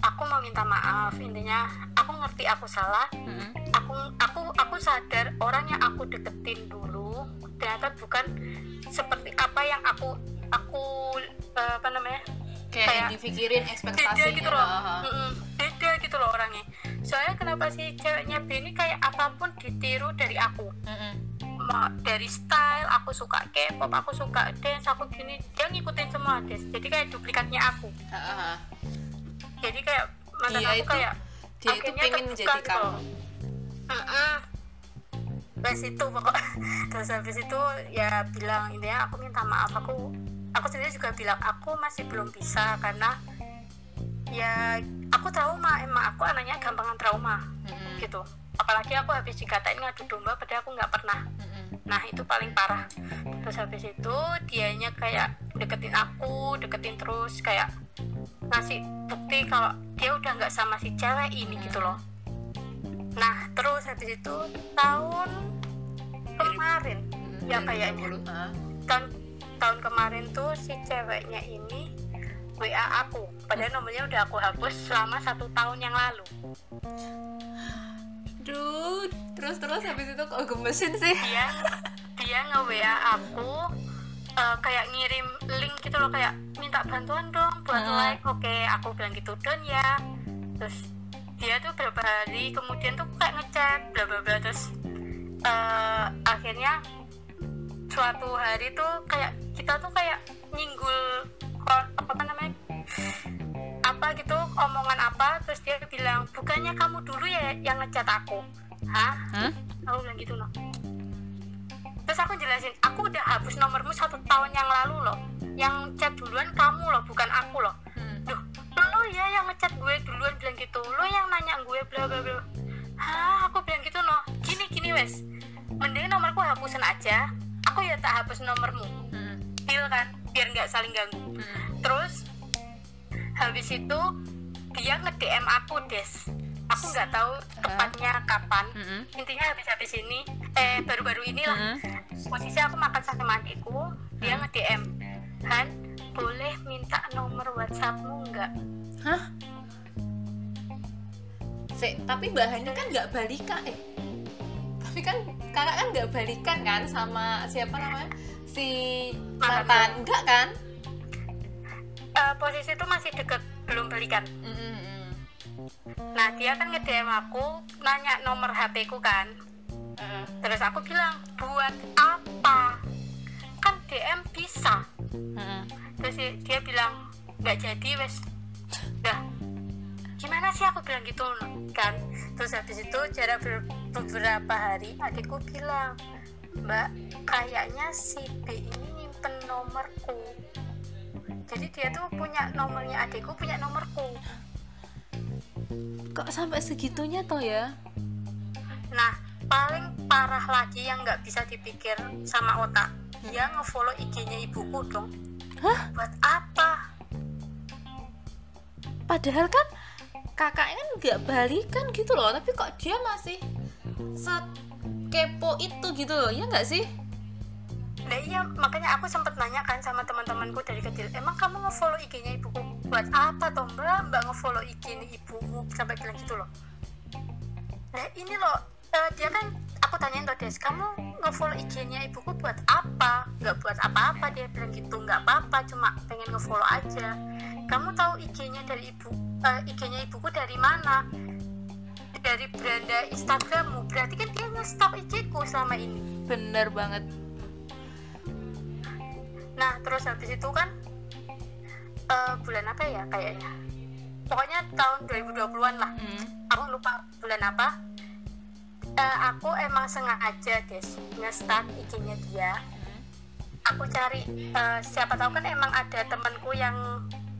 [SPEAKER 2] aku mau minta maaf intinya aku ngerti aku salah
[SPEAKER 1] Mm-mm.
[SPEAKER 2] aku aku aku sadar orang yang aku deketin dulu ternyata bukan seperti apa yang aku aku eh, apa namanya
[SPEAKER 1] kayak,
[SPEAKER 2] Kayak
[SPEAKER 1] dipikirin
[SPEAKER 2] beda
[SPEAKER 1] ekspektasinya
[SPEAKER 2] gitu loh
[SPEAKER 1] Aha.
[SPEAKER 2] Mm-mm, beda gitu loh orangnya soalnya kenapa sih ceweknya B ini kayak apa pun ditiru dari aku
[SPEAKER 1] Mm-mm.
[SPEAKER 2] Ma- dari style aku suka K-pop aku suka dance aku gini dia ngikutin semua dance jadi kayak duplikatnya aku
[SPEAKER 1] Aha.
[SPEAKER 2] jadi kayak mantan
[SPEAKER 1] Dia
[SPEAKER 2] aku
[SPEAKER 1] itu-
[SPEAKER 2] kayak
[SPEAKER 1] dia itu pengen jadi
[SPEAKER 2] gitu
[SPEAKER 1] kamu
[SPEAKER 2] loh. Mm-mm. Terus itu pokok terus habis itu ya bilang intinya aku minta maaf aku aku sendiri juga bilang aku masih belum bisa karena ya aku trauma emang aku anaknya gampangan trauma
[SPEAKER 1] Mm-mm.
[SPEAKER 2] gitu apalagi aku habis dikatain ngadu domba padahal aku nggak pernah
[SPEAKER 1] Mm-mm.
[SPEAKER 2] nah itu paling parah terus habis itu dianya kayak deketin aku deketin terus kayak ngasih bukti kalau dia udah nggak sama si cewek ini gitu loh nah terus habis itu tahun kemarin. Ya,
[SPEAKER 1] 2020.
[SPEAKER 2] kayaknya.
[SPEAKER 1] Ah.
[SPEAKER 2] tahun tahun kemarin tuh si ceweknya ini WA aku. Padahal nomornya udah aku hapus selama satu tahun yang lalu.
[SPEAKER 1] Duh, terus terus habis itu kok gemesin sih?
[SPEAKER 2] Dia dia nge WA aku eh, kayak ngirim link gitu loh kayak minta bantuan dong buat
[SPEAKER 1] Hmm.
[SPEAKER 2] like. Oke aku bilang gitu don ya. Terus dia tuh beberapa hari kemudian tuh kayak ngechat bla bla bla. Terus eh, akhirnya suatu hari tuh kayak kita tuh kayak nyinggul apa namanya? Apa gitu omongan apa terus dia bilang bukannya kamu dulu ya yang ngechat aku? Hah?
[SPEAKER 1] Hah?
[SPEAKER 2] aku bilang gitu loh terus aku jelasin aku udah hapus nomormu satu tahun yang lalu loh. Yang chat duluan kamu loh bukan aku loh.
[SPEAKER 1] Hmm.
[SPEAKER 2] Duh, lo ya yang ngechat gue duluan bilang gitu. Lo yang nanya gue bla bla bla. Hah? Aku bilang gitu loh gini gini wes. Mending nomorku hapusin aja aku ya tak hapus nomormu deal kan biar nggak saling ganggu
[SPEAKER 1] Mm-mm.
[SPEAKER 2] terus habis itu dia nge DM aku des aku nggak tahu tepatnya kapan
[SPEAKER 1] Mm-mm.
[SPEAKER 2] intinya habis-habis ini eh baru-baru inilah
[SPEAKER 1] Mm-mm.
[SPEAKER 2] posisi aku makan sama adikku dia nge DM Han boleh minta nomor WhatsAppmu nggak
[SPEAKER 1] Hah? Sik, tapi bahannya kan nggak balikan eh. Tapi kan kakak kan nggak balikan kan sama siapa namanya? Si
[SPEAKER 2] Mantan.
[SPEAKER 1] enggak kan?
[SPEAKER 2] Eh, posisi itu masih deket belum balikan
[SPEAKER 1] Mm-mm.
[SPEAKER 2] nah dia kan nge DM aku nanya nomor HP ku kan
[SPEAKER 1] Eh,
[SPEAKER 2] terus aku bilang buat apa kan DM bisa
[SPEAKER 1] mm-mm.
[SPEAKER 2] terus dia, dia bilang nggak jadi wes dah gimana sih aku bilang gitu? Kan. Terus habis itu jarak ber- beberapa hari adikku bilang mbak kayaknya si B ini nyimpen nomorku. Jadi dia tuh punya nomornya adikku punya nomorku.
[SPEAKER 1] Kok sampai segitunya toh ya?
[SPEAKER 2] nah paling parah lagi yang nggak bisa dipikir sama otak dia ngefollow IG-nya ibuku dong.
[SPEAKER 1] Hah?
[SPEAKER 2] buat apa?
[SPEAKER 1] Padahal kan kakaknya kan nggak balikan gitu loh, tapi kok dia masih kepo itu gitu loh, ya nggak sih?
[SPEAKER 2] Nah iya makanya aku sempet nanya kan sama teman-temanku dari kecil emang kamu ngefollow IG-nya ibuku? Buat apa toh mbak? Mbak ngefollow IG ibumu sampai bilang gitu loh. Nah ini loh eh, dia kan aku tanyain tuh Des kamu ngefollow IG-nya ibuku buat apa? Nggak buat apa-apa dia bilang gitu nggak apa-apa cuma pengen ngefollow aja. Kamu tahu IG-nya dari ibu eh, IG-nya ibuku dari mana dari beranda Instagrammu berarti kan dia nge-stalk IG-ku selama ini
[SPEAKER 1] Bener banget.
[SPEAKER 2] Nah, terus habis itu kan eh, bulan apa ya kayaknya? Pokoknya tahun 2020-an lah.
[SPEAKER 1] Mm.
[SPEAKER 2] Aku lupa bulan apa. Eh, aku emang sengaja guys nge-start IG-nya dia. Aku cari eh, siapa tahu kan emang ada temanku yang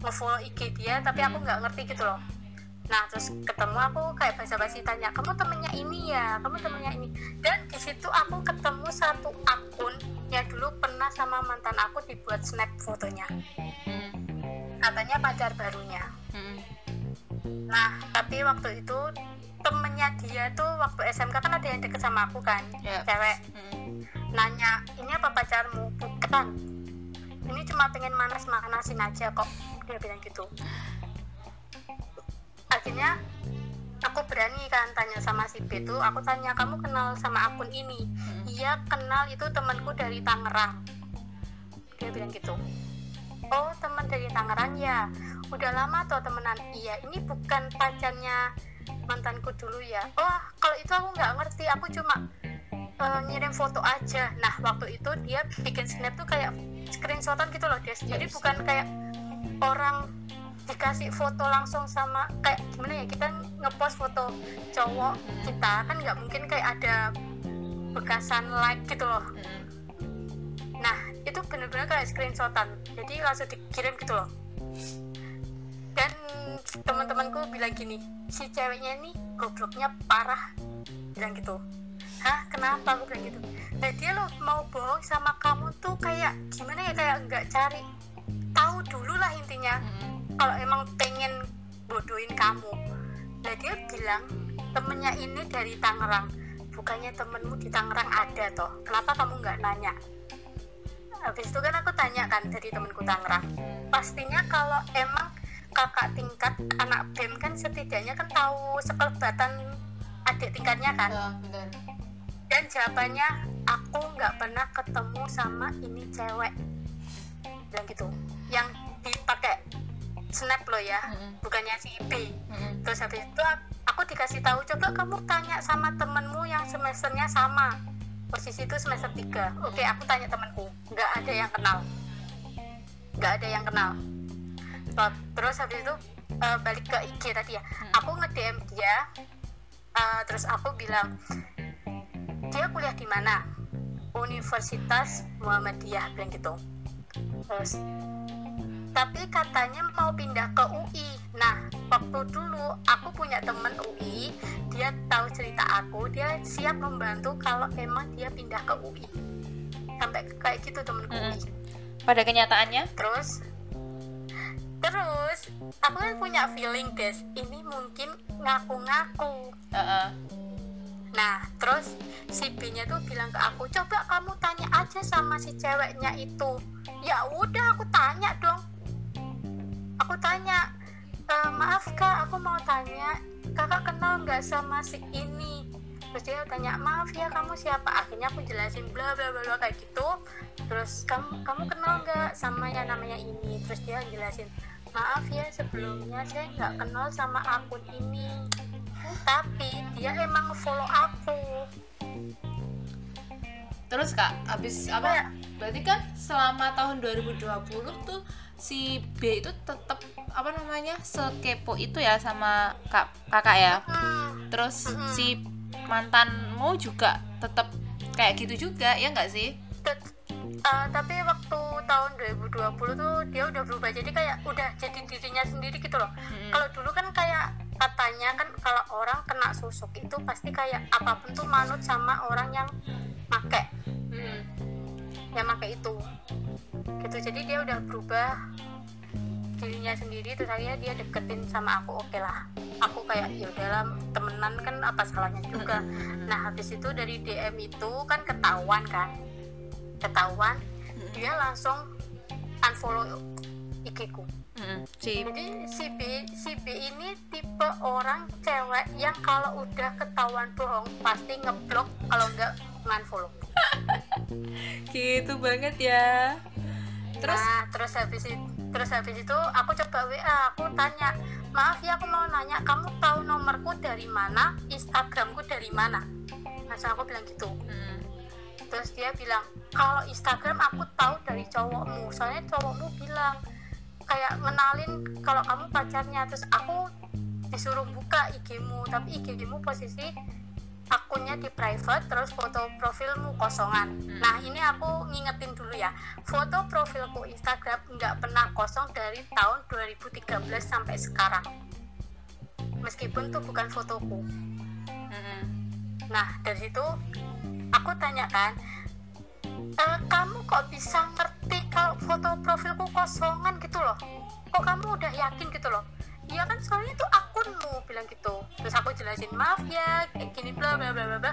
[SPEAKER 2] nge-follow IG dia tapi aku nggak ngerti gitu loh. Nah, terus ketemu aku kayak basa-basi tanya, "Kamu temennya ini ya? Kamu temennya ini?" Dan di situ aku ketemu satu akun yang dulu pernah sama mantan aku dibuat snap fotonya.
[SPEAKER 1] Mm.
[SPEAKER 2] Katanya pacar barunya.
[SPEAKER 1] Mm.
[SPEAKER 2] Nah, tapi waktu itu temennya dia tuh waktu SMK kan ada yang deket sama aku kan,
[SPEAKER 1] Ya.
[SPEAKER 2] cewek. Nanya, "Ini apa pacarmu?" Bukan. Ini cuma pengen manas-manasin aja kok. Dia bilang gitu. akhirnya aku berani kan tanya sama si B tuh aku tanya kamu kenal sama akun ini? Iya kenal itu temanku dari Tangerang. Dia bilang gitu. Oh teman dari Tangerang ya? Udah lama tuh temenan. Iya ini bukan pacarnya mantanku dulu ya. Oh kalau itu aku nggak ngerti aku cuma eh, ngirim foto aja. Nah waktu itu dia bikin snap tuh kayak screenshotan gitu loh dia jadi bukan kayak orang dikasih foto langsung sama kayak gimana ya kita ngepost foto cowok kita kan nggak mungkin kayak ada bekasan like gitu loh. Nah itu bener-bener kayak screenshotan jadi langsung dikirim gitu loh. Dan teman-temanku bilang gini si ceweknya ini gobloknya parah bilang gitu. Hah kenapa? Aku bilang gitu. Nah dia loh mau bohong sama kamu tuh kayak gimana ya kayak nggak cari tahu dulu lah intinya.
[SPEAKER 1] Mm-mm.
[SPEAKER 2] kalau emang pengen bodohin kamu. Nah dia bilang temennya ini dari Tangerang. Bukannya temenmu di Tangerang ada toh. Kenapa kamu nggak nanya? Habis itu kan aku tanya kan dari temenku Tangerang. Pastinya kalau emang kakak tingkat anak BEM kan setidaknya kan tahu sekelebatan adik tingkatnya kan.
[SPEAKER 1] Benar.
[SPEAKER 2] Dan jawabannya aku nggak pernah ketemu sama ini cewek. Bilang gitu yang dipakai snap lo ya
[SPEAKER 1] Mm-mm.
[SPEAKER 2] bukannya si B
[SPEAKER 1] Mm-mm.
[SPEAKER 2] terus habis itu aku dikasih tahu coba kamu tanya sama temenmu yang semesternya sama. Posisi itu semester 3 oke aku tanya temanku nggak ada yang kenal. Nggak ada yang kenal. Terus habis itu eh, balik ke IG tadi ya. Aku nge-DM dia eh, terus aku bilang dia kuliah di mana? Universitas Muhammadiyah bilang gitu. Terus tapi katanya mau pindah ke UI nah waktu dulu aku punya temen UI dia tahu cerita aku dia siap membantu kalau emang dia pindah ke UI sampai kayak gitu temenku
[SPEAKER 1] Mm-mm.
[SPEAKER 2] UI
[SPEAKER 1] pada kenyataannya
[SPEAKER 2] terus terus aku kan punya feeling des ini mungkin ngaku-ngaku
[SPEAKER 1] Heeh.
[SPEAKER 2] Nah, terus si B-nya tuh bilang ke aku, coba kamu tanya aja sama si ceweknya itu. Ya udah, aku tanya dong. Aku tanya, "E, maaf kak, aku mau tanya, kakak kenal nggak sama si ini? Terus dia tanya, maaf ya kamu siapa? Akhirnya aku jelasin bla bla bla kayak gitu. Terus kamu kamu kenal nggak sama yang namanya ini? Terus dia jelasin, maaf ya sebelumnya saya nggak kenal sama akun ini tapi dia emang follow aku
[SPEAKER 1] terus kak habis
[SPEAKER 2] Iya.
[SPEAKER 1] apa berarti kan selama tahun 2020 tuh si B itu tetap apa namanya sekepo itu ya sama kak kakak ya
[SPEAKER 2] hmm,
[SPEAKER 1] terus si mantanmu juga tetap kayak gitu juga ya nggak sih
[SPEAKER 2] eh, tapi waktu tahun 2020 tuh dia udah berubah jadi kayak udah jadi dirinya sendiri gitu loh
[SPEAKER 1] Mm-mm.
[SPEAKER 2] kalau dulu kan kayak katanya kan kalau orang kena susuk itu pasti kayak apa pun tuh manut sama orang yang make
[SPEAKER 1] Mm.
[SPEAKER 2] Yang make itu. Gitu. Jadi dia udah berubah dirinya sendiri terus akhirnya dia deketin sama aku oke lah. Aku kayak ya udahlah temenan kan apa salahnya juga. Nah habis itu dari DM itu kan ketahuan kan. Ketahuan dia langsung unfollow IG ku
[SPEAKER 1] Si
[SPEAKER 2] jadi si B si B ini tipe orang cewek yang kalau udah ketahuan bohong pasti ngeblok kalau enggak unfollow
[SPEAKER 1] gitu banget ya. Terus?
[SPEAKER 2] Nah terus habis itu terus habis itu aku coba WA aku tanya maaf ya aku mau nanya kamu tahu nomorku dari mana? Instagramku dari mana? Masa aku bilang gitu.
[SPEAKER 1] Mm.
[SPEAKER 2] terus dia bilang kalau Instagram aku tahu dari cowokmu soalnya cowokmu bilang kayak ngenalin kalau kamu pacarnya terus aku disuruh buka IG-mu tapi IG-mu posisi akunnya di private terus foto profilmu kosongan
[SPEAKER 1] Hmm.
[SPEAKER 2] nah ini aku ngingetin dulu ya foto profilku Instagram nggak pernah kosong dari tahun 2013 sampai sekarang meskipun tuh bukan fotoku
[SPEAKER 1] Mm-mm.
[SPEAKER 2] Nah, dari situ aku tanyakan, e, kamu kok bisa ngerti kalau foto profilku kosongan gitu loh? Kok kamu udah yakin gitu loh? Iya kan soalnya itu akunmu bilang gitu. Terus aku jelasin maaf ya, kayak gini bla bla bla bla.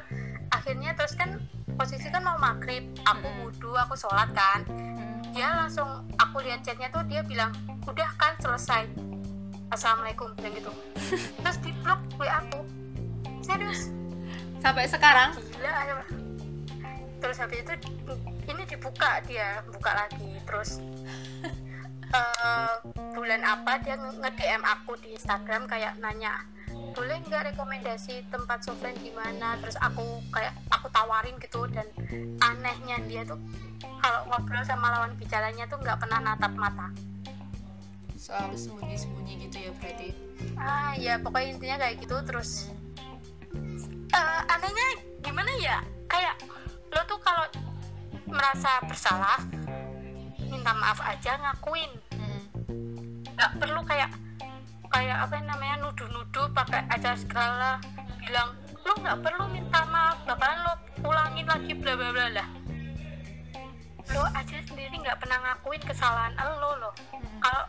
[SPEAKER 2] Akhirnya terus kan posisi kan mau maghrib, aku wudhu, aku sholat kan.
[SPEAKER 1] Mm.
[SPEAKER 2] Dia langsung aku lihat chatnya tuh dia bilang udah kan selesai. Assalamualaikum bilang gitu. terus di blok wa aku serius
[SPEAKER 1] sampai sekarang
[SPEAKER 2] gila terus habis itu ini dibuka dia buka lagi. Terus eh, bulan apa dia nge-DM aku di Instagram kayak nanya boleh nggak rekomendasi tempat softlens di mana? Terus aku kayak aku tawarin gitu dan anehnya dia tuh kalau ngobrol sama lawan bicaranya tuh nggak pernah natap mata.
[SPEAKER 1] Soal sembunyi-sembunyi gitu ya berarti?
[SPEAKER 2] Ah ya pokoknya intinya kayak gitu terus eh, anehnya gimana ya? Kayak lo tuh kalau merasa bersalah minta maaf aja ngakuin. Nggak perlu kayak kayak apa namanya nuduh-nuduh pakai aja segala bilang lo nggak perlu minta maaf bakalan lo ulangin lagi bla bla bla lah. Lo aja sendiri nggak pernah ngakuin kesalahan lo lo kalau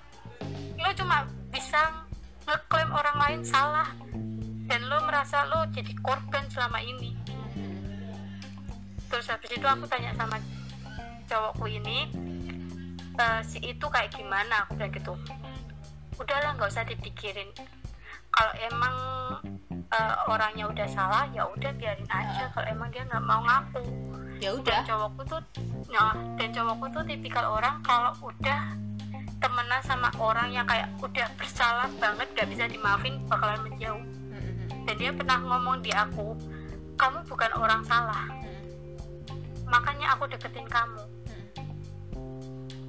[SPEAKER 2] lo cuma bisa ngeklaim orang lain salah dan lo merasa lo jadi korban selama ini terus habis itu aku tanya sama cowokku ini "Eh, si itu kayak gimana? Aku bilang gitu udahlah nggak usah dipikirin. Kalau emang eh, orangnya udah salah ya udah biarin aja. Kalau emang dia nggak mau ngaku.
[SPEAKER 1] Ya
[SPEAKER 2] dan
[SPEAKER 1] udah.
[SPEAKER 2] cowokku tuh nah, dan cowokku tuh tipikal orang kalau udah temenan sama orang yang kayak udah bersalah banget gak bisa dimaafin bakalan menjauh.
[SPEAKER 1] Mm,
[SPEAKER 2] dan dia pernah ngomong di aku kamu bukan orang salah makanya aku deketin kamu.
[SPEAKER 1] Mm.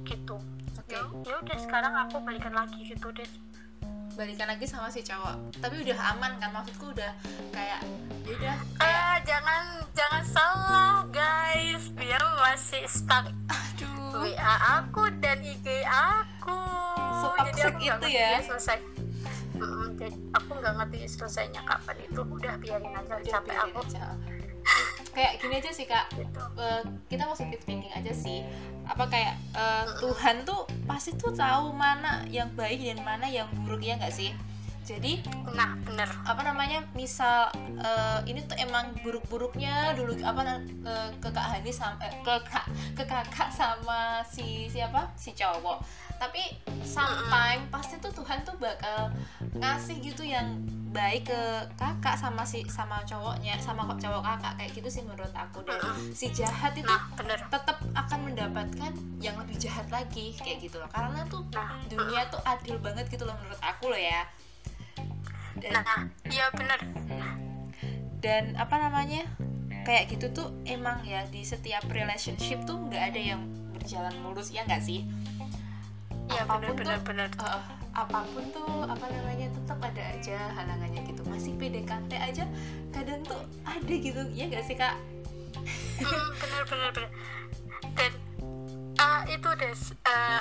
[SPEAKER 2] gitu.
[SPEAKER 1] Oke.
[SPEAKER 2] Ya ya udah sekarang aku balikan lagi gitu deh.
[SPEAKER 1] Balikan lagi sama si cowok. Tapi udah aman kan? Maksudku udah kayak ya udah kayak
[SPEAKER 2] ah jangan jangan salah guys. Dia masih stuck
[SPEAKER 1] aduh.
[SPEAKER 2] WA aku dan IG aku.
[SPEAKER 1] Setoxic
[SPEAKER 2] jadi aku
[SPEAKER 1] itu ya.
[SPEAKER 2] selesai. Jadi aku nggak ngerti selesainya kapan itu. Udah biarin aja.
[SPEAKER 1] Udah
[SPEAKER 2] capek
[SPEAKER 1] biarin
[SPEAKER 2] aku
[SPEAKER 1] aja. Kayak gini aja sih kak. Eh, kita positive thinking aja sih. Apa kayak eh, Tuhan tuh pasti tuh tahu mana yang baik dan mana yang buruk ya nggak sih? Jadi
[SPEAKER 2] nah bener.
[SPEAKER 1] apa namanya misal eh, ini tuh emang buruk-buruknya dulu apa eh, ke kak Hani sama eh, ke kak ke kakak sama si siapa? Si cowok. Tapi sometime pasti tuh Tuhan tuh bakal ngasih gitu yang baik ke kakak sama si sama cowoknya sama cowok kakak kayak gitu sih menurut aku dan
[SPEAKER 2] Mm-mm.
[SPEAKER 1] si jahat itu
[SPEAKER 2] nah bener.
[SPEAKER 1] tetap akan mendapatkan yang lebih jahat lagi kayak gitu loh. Karena tuh
[SPEAKER 2] nah
[SPEAKER 1] dunia tuh adil banget gitu loh menurut aku loh ya. Dan
[SPEAKER 2] nah iya bener.
[SPEAKER 1] Dan apa namanya? Kayak gitu tuh emang ya di setiap relationship tuh nggak ada yang berjalan mulus ya nggak sih?
[SPEAKER 2] Iya bener
[SPEAKER 1] apa
[SPEAKER 2] pun
[SPEAKER 1] apa pun tuh apa namanya tetap ada aja halangannya gitu. Masih PDKT aja kadang tuh ada gitu ya nggak sih kak?
[SPEAKER 2] Hmm, bener bener bener dan ah, itu deh eh,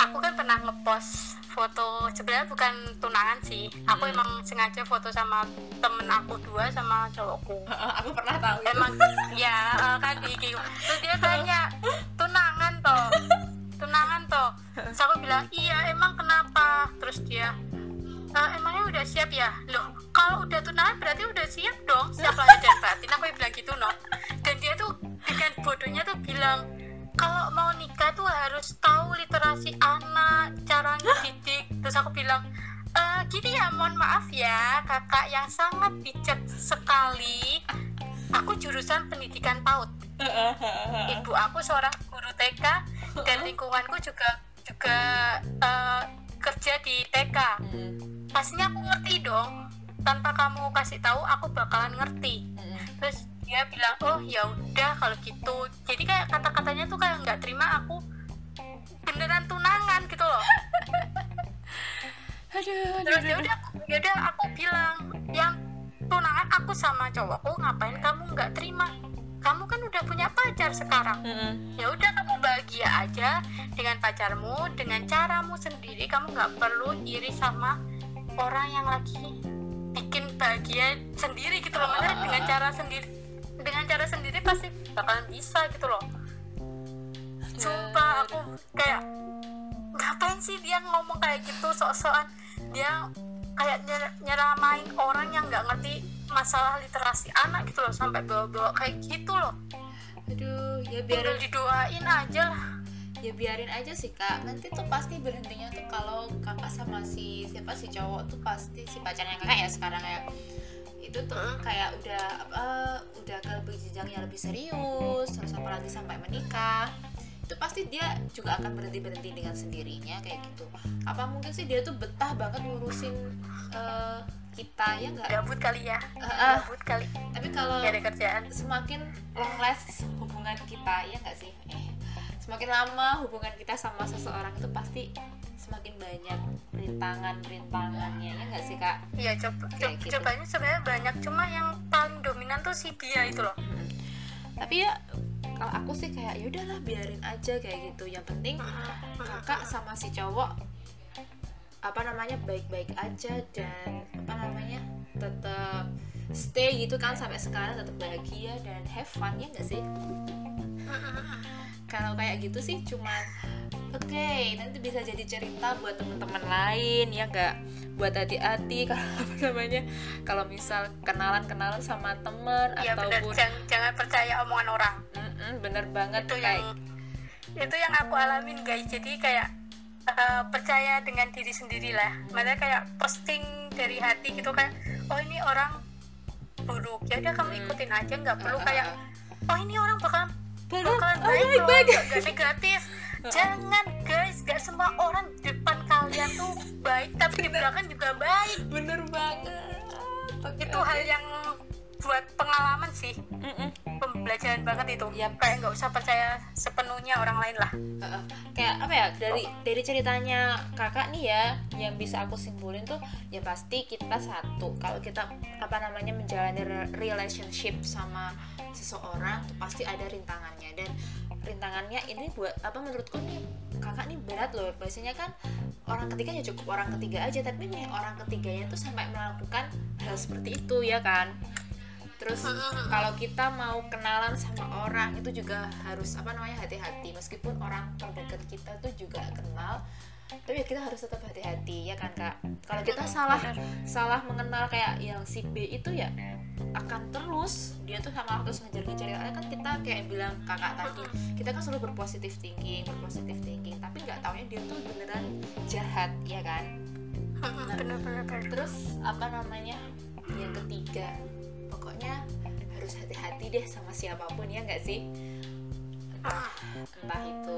[SPEAKER 2] aku kan pernah ngepost foto sebenarnya bukan tunangan sih. Aku
[SPEAKER 1] Hmm.
[SPEAKER 2] emang sengaja foto sama temen aku dua sama cowokku.
[SPEAKER 1] Aku pernah tahu
[SPEAKER 2] emang ya eh, kan di IG. Terus dia tanya tunangan toh tunangan toh. Terus aku bilang iya emang kenapa? Terus dia "Eh, emangnya udah siap ya? Loh kalau udah tunangan berarti udah siap dong siap lahir dan batin. Aku bilang gitu no. Dan dia tuh dengan bodohnya tuh bilang kalau mau nikah tuh harus tahu literasi anak cara ngedidik terus aku bilang "Eh, gini ya mohon maaf ya kakak yang sangat bijak sekali. Aku jurusan pendidikan PAUD. Ibu aku seorang guru TK dan lingkunganku juga juga eh, kerja di TK
[SPEAKER 1] Mm,
[SPEAKER 2] pastinya aku ngerti dong. Tanpa kamu kasih tahu aku bakalan ngerti.
[SPEAKER 1] Mm,
[SPEAKER 2] terus dia bilang oh ya udah kalau gitu. Jadi kayak kata-katanya tuh kayak nggak terima aku beneran tunangan gitu loh.
[SPEAKER 1] Aduh aduh
[SPEAKER 2] terus ya udah ya udah aku bilang yang tunangan aku sama cowokku ngapain kamu nggak terima kamu kan udah punya pacar sekarang.
[SPEAKER 1] Mm-mm.
[SPEAKER 2] ya udah kamu bahagia aja dengan pacarmu dengan caramu sendiri. Kamu nggak perlu iri sama orang yang lagi bikin bahagia sendiri gitu loh. Maksudnya dengan cara sendiri dengan cara sendiri pasti bakalan bisa gitu loh. Sumpah aku kayak ngapain sih dia ngomong kayak gitu? Sok-sokan dia kayak nyer- nyeramain orang yang nggak ngerti masalah literasi anak gitu loh sampai bawa-bawa kayak gitu loh.
[SPEAKER 1] Aduh ya
[SPEAKER 2] tinggal
[SPEAKER 1] biarin.
[SPEAKER 2] didoain aja lah.
[SPEAKER 1] Ya biarin aja sih kak. Nanti tuh pasti berhentinya tuh kalau kakak sama si siapa si cowok tuh pasti si pacarnya kakak ya sekarang ya. Itu tuh kayak udah apa udah ke lebih jenjang yang lebih serius terus apalagi sampai menikah itu pasti dia juga akan berhenti berhenti dengan sendirinya kayak gitu. Apa mungkin sih dia tuh betah banget ngurusin uh, kita ya nggak?
[SPEAKER 2] Gabut kali ya.
[SPEAKER 1] Uh,
[SPEAKER 2] gabut kali.
[SPEAKER 1] Tapi kalau
[SPEAKER 2] ada kerjaan.
[SPEAKER 1] semakin long last hubungan kita ya nggak sih? Eh semakin lama hubungan kita sama seseorang itu pasti semakin banyak rintangan rintangannya ya nggak sih kak?
[SPEAKER 2] Iya coba
[SPEAKER 1] Kayak gitu.
[SPEAKER 2] cobanya sebenarnya banyak cuma yang paling dominan tuh si Bia itu loh.
[SPEAKER 1] Hmm. tapi ya kalau aku sih kayak ya udahlah biarin aja kayak gitu. Yang penting kakak sama si cowok apa namanya baik-baik aja dan apa namanya tetap stay gitu kan sampai sekarang tetap bahagia dan have fun ya nggak sih? Kalau kayak gitu sih cuman oke nanti bisa jadi cerita buat teman-teman lain ya nggak? Buat hati-hati kalau apa namanya? Kalau misal kenalan-kenalan sama temen
[SPEAKER 2] iya benar.
[SPEAKER 1] ataupun
[SPEAKER 2] jangan, jangan percaya omongan orang.
[SPEAKER 1] Mm-mm, bener banget
[SPEAKER 2] itu
[SPEAKER 1] kayak
[SPEAKER 2] yang itu yang aku alamin guys. Jadi kayak eh, percaya dengan diri sendiri lah makanya kayak posting dari hati gitu kan oh ini orang buruk. Ya udah kamu ikutin aja nggak perlu
[SPEAKER 1] Ah,
[SPEAKER 2] kayak
[SPEAKER 1] ah,
[SPEAKER 2] oh ini orang bakalan
[SPEAKER 1] Bener.
[SPEAKER 2] bakalan
[SPEAKER 1] Oh,
[SPEAKER 2] baik
[SPEAKER 1] baik, baik.
[SPEAKER 2] negatif jangan guys. Gak semua orang depan kalian tuh baik tapi di belakang juga baik.
[SPEAKER 1] Bener banget.
[SPEAKER 2] Itu hal yang buat pengalaman sih.
[SPEAKER 1] Mm-mm.
[SPEAKER 2] pembelajaran banget itu.
[SPEAKER 1] Yap.
[SPEAKER 2] kayak nggak usah percaya sepenuhnya orang lain lah.
[SPEAKER 1] Kayak apa ya dari dari ceritanya kakak nih ya yang bisa aku simpulin tuh ya pasti kita satu. Kalau kita apa namanya menjalani re- relationship sama seseorang tuh pasti ada rintangannya. Dan rintangannya ini buat apa menurutku nih kakak nih berat loh. Biasanya kan orang ketiga ya cukup orang ketiga aja tapi nih orang ketiganya tuh sampai melakukan hal seperti itu ya kan? Terus kalau kita mau kenalan sama orang itu juga harus apa namanya hati-hati. Meskipun orang terdekat kita tuh juga kenal tapi ya kita harus tetap hati-hati ya kan kak? Kalau kita salah salah mengenal kayak yang si B itu ya akan terus dia tuh sama terus ngejar-ngejar. Karena kan kita kayak bilang kakak tadi kita kan selalu berpositif thinking berpositif thinking. Tapi nggak taunya dia tuh beneran jahat ya kan?
[SPEAKER 2] Bener-bener
[SPEAKER 1] terus apa namanya yang ketiga pokoknya harus hati-hati deh sama siapa pun ya nggak sih? Entah, entah itu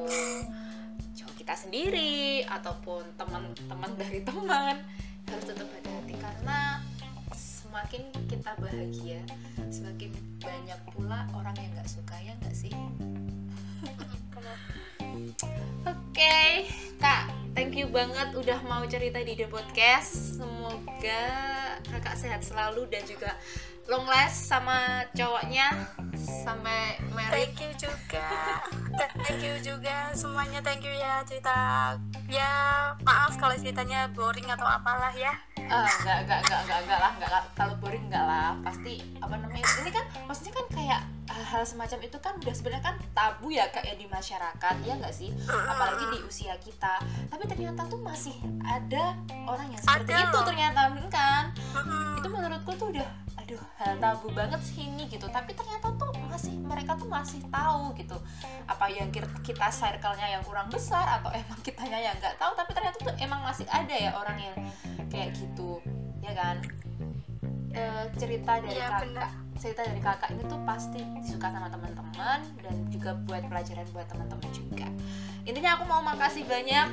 [SPEAKER 1] cowok kita sendiri ataupun teman-teman dari teman harus tetap hati-hati karena semakin kita bahagia semakin banyak pula orang yang nggak suka ya nggak sih Oke, Kak, thank you banget udah mau cerita di The Podcast. Semoga kakak sehat selalu dan juga long last sama cowoknya sampai married.
[SPEAKER 2] thank you juga thank you juga semuanya thank you ya cerita ya maaf kalau ceritanya boring atau apalah ya
[SPEAKER 1] Ah, enggak, enggak, enggak, enggak, enggak lah, enggak lah. Kalau boring enggak lah. Pasti apa namanya? Ini kan maksudnya kan kayak hal semacam itu kan udah sebenarnya kan tabu ya kayak di masyarakat ya enggak sih? Apalagi di usia kita. Tapi ternyata tuh masih ada orang yang seperti
[SPEAKER 2] Ada
[SPEAKER 1] itu
[SPEAKER 2] loh.
[SPEAKER 1] ternyata kan. Itu menurutku tuh udah aduh hal tabu banget sih ini gitu tapi ternyata tuh masih mereka tuh masih tahu gitu apa yang kita, circle-nya yang kurang besar atau emang kitanya yang nggak tahu tapi ternyata tuh emang masih ada ya orang yang kayak gitu ya kan Eh, cerita dari
[SPEAKER 2] Iya,
[SPEAKER 1] kakak. Cerita dari kakak ini tuh pasti disuka sama teman-teman dan juga buat pelajaran buat teman-teman juga. Intinya aku mau makasih banyak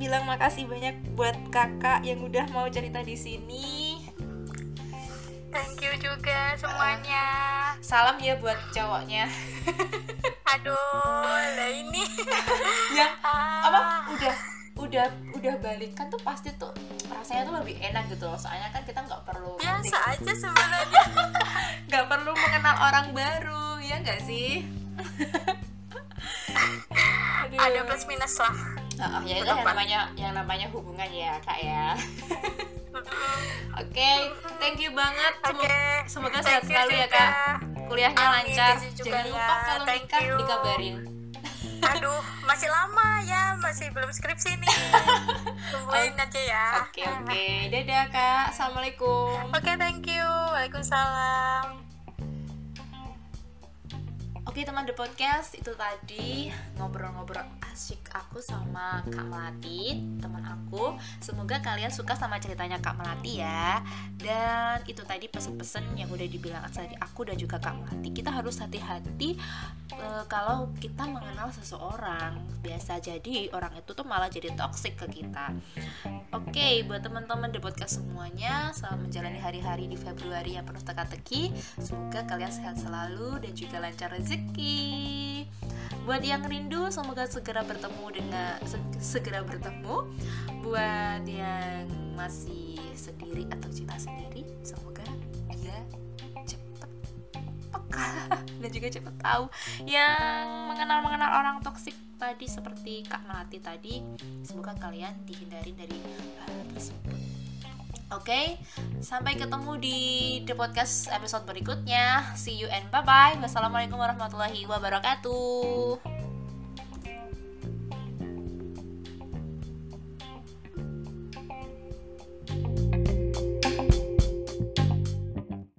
[SPEAKER 1] bilang makasih banyak buat kakak yang udah mau cerita di sini.
[SPEAKER 2] Thank you juga semuanya.
[SPEAKER 1] Salam ya buat cowoknya.
[SPEAKER 2] Aduh ini.
[SPEAKER 1] Yang
[SPEAKER 2] Ah,
[SPEAKER 1] apa udah udah udah balikan tuh pasti tuh rasanya tuh lebih enak gitu loh. Soalnya kan kita nggak perlu
[SPEAKER 2] biasa aja sebenarnya.
[SPEAKER 1] nggak perlu mengenal orang baru ya nggak sih? Aduh.
[SPEAKER 2] ada plus minus lah.
[SPEAKER 1] Oh, ya itu yang namanya yang namanya hubungan ya kak ya. Oke thank you banget. Semo-
[SPEAKER 2] Oke,
[SPEAKER 1] semoga sehat selalu ya kak. Kuliahnya
[SPEAKER 2] Amin,
[SPEAKER 1] lancar. Jangan
[SPEAKER 2] ya.
[SPEAKER 1] lupa kalau nikah dikabarin
[SPEAKER 2] aduh masih lama ya masih belum skripsi nih. Tungguin aja ya.
[SPEAKER 1] Oke oke. Dadah kak. Assalamualaikum.
[SPEAKER 2] Oke, thank you. Waalaikumsalam.
[SPEAKER 1] Oke teman The Podcast, itu tadi ngobrol-ngobrol asik aku sama Kak Melati, teman aku. Semoga kalian suka sama ceritanya Kak Melati ya. Dan itu tadi pesan-pesan yang udah dibilang tadi aku dan juga Kak Melati. Kita harus hati-hati e, kalau kita mengenal seseorang. Biasa jadi orang itu tuh malah jadi toxic ke kita. Oke, buat teman-teman The Podcast semuanya, selamat menjalani hari-hari di Februari yang penuh teka-teki. Semoga kalian sehat selalu dan juga lancar rezeki rezeki. Buat yang rindu, semoga segera bertemu dengan segera bertemu. Buat yang masih sendiri atau cinta sendiri, semoga dia cepet peka dan juga cepet tahu yang mengenal mengenal orang toksik tadi seperti Kak Melati tadi. Semoga kalian dihindari dari hal tersebut. Oke, okay? sampai ketemu di The Podcast episode berikutnya. See you and bye-bye. Wassalamualaikum warahmatullahi wabarakatuh.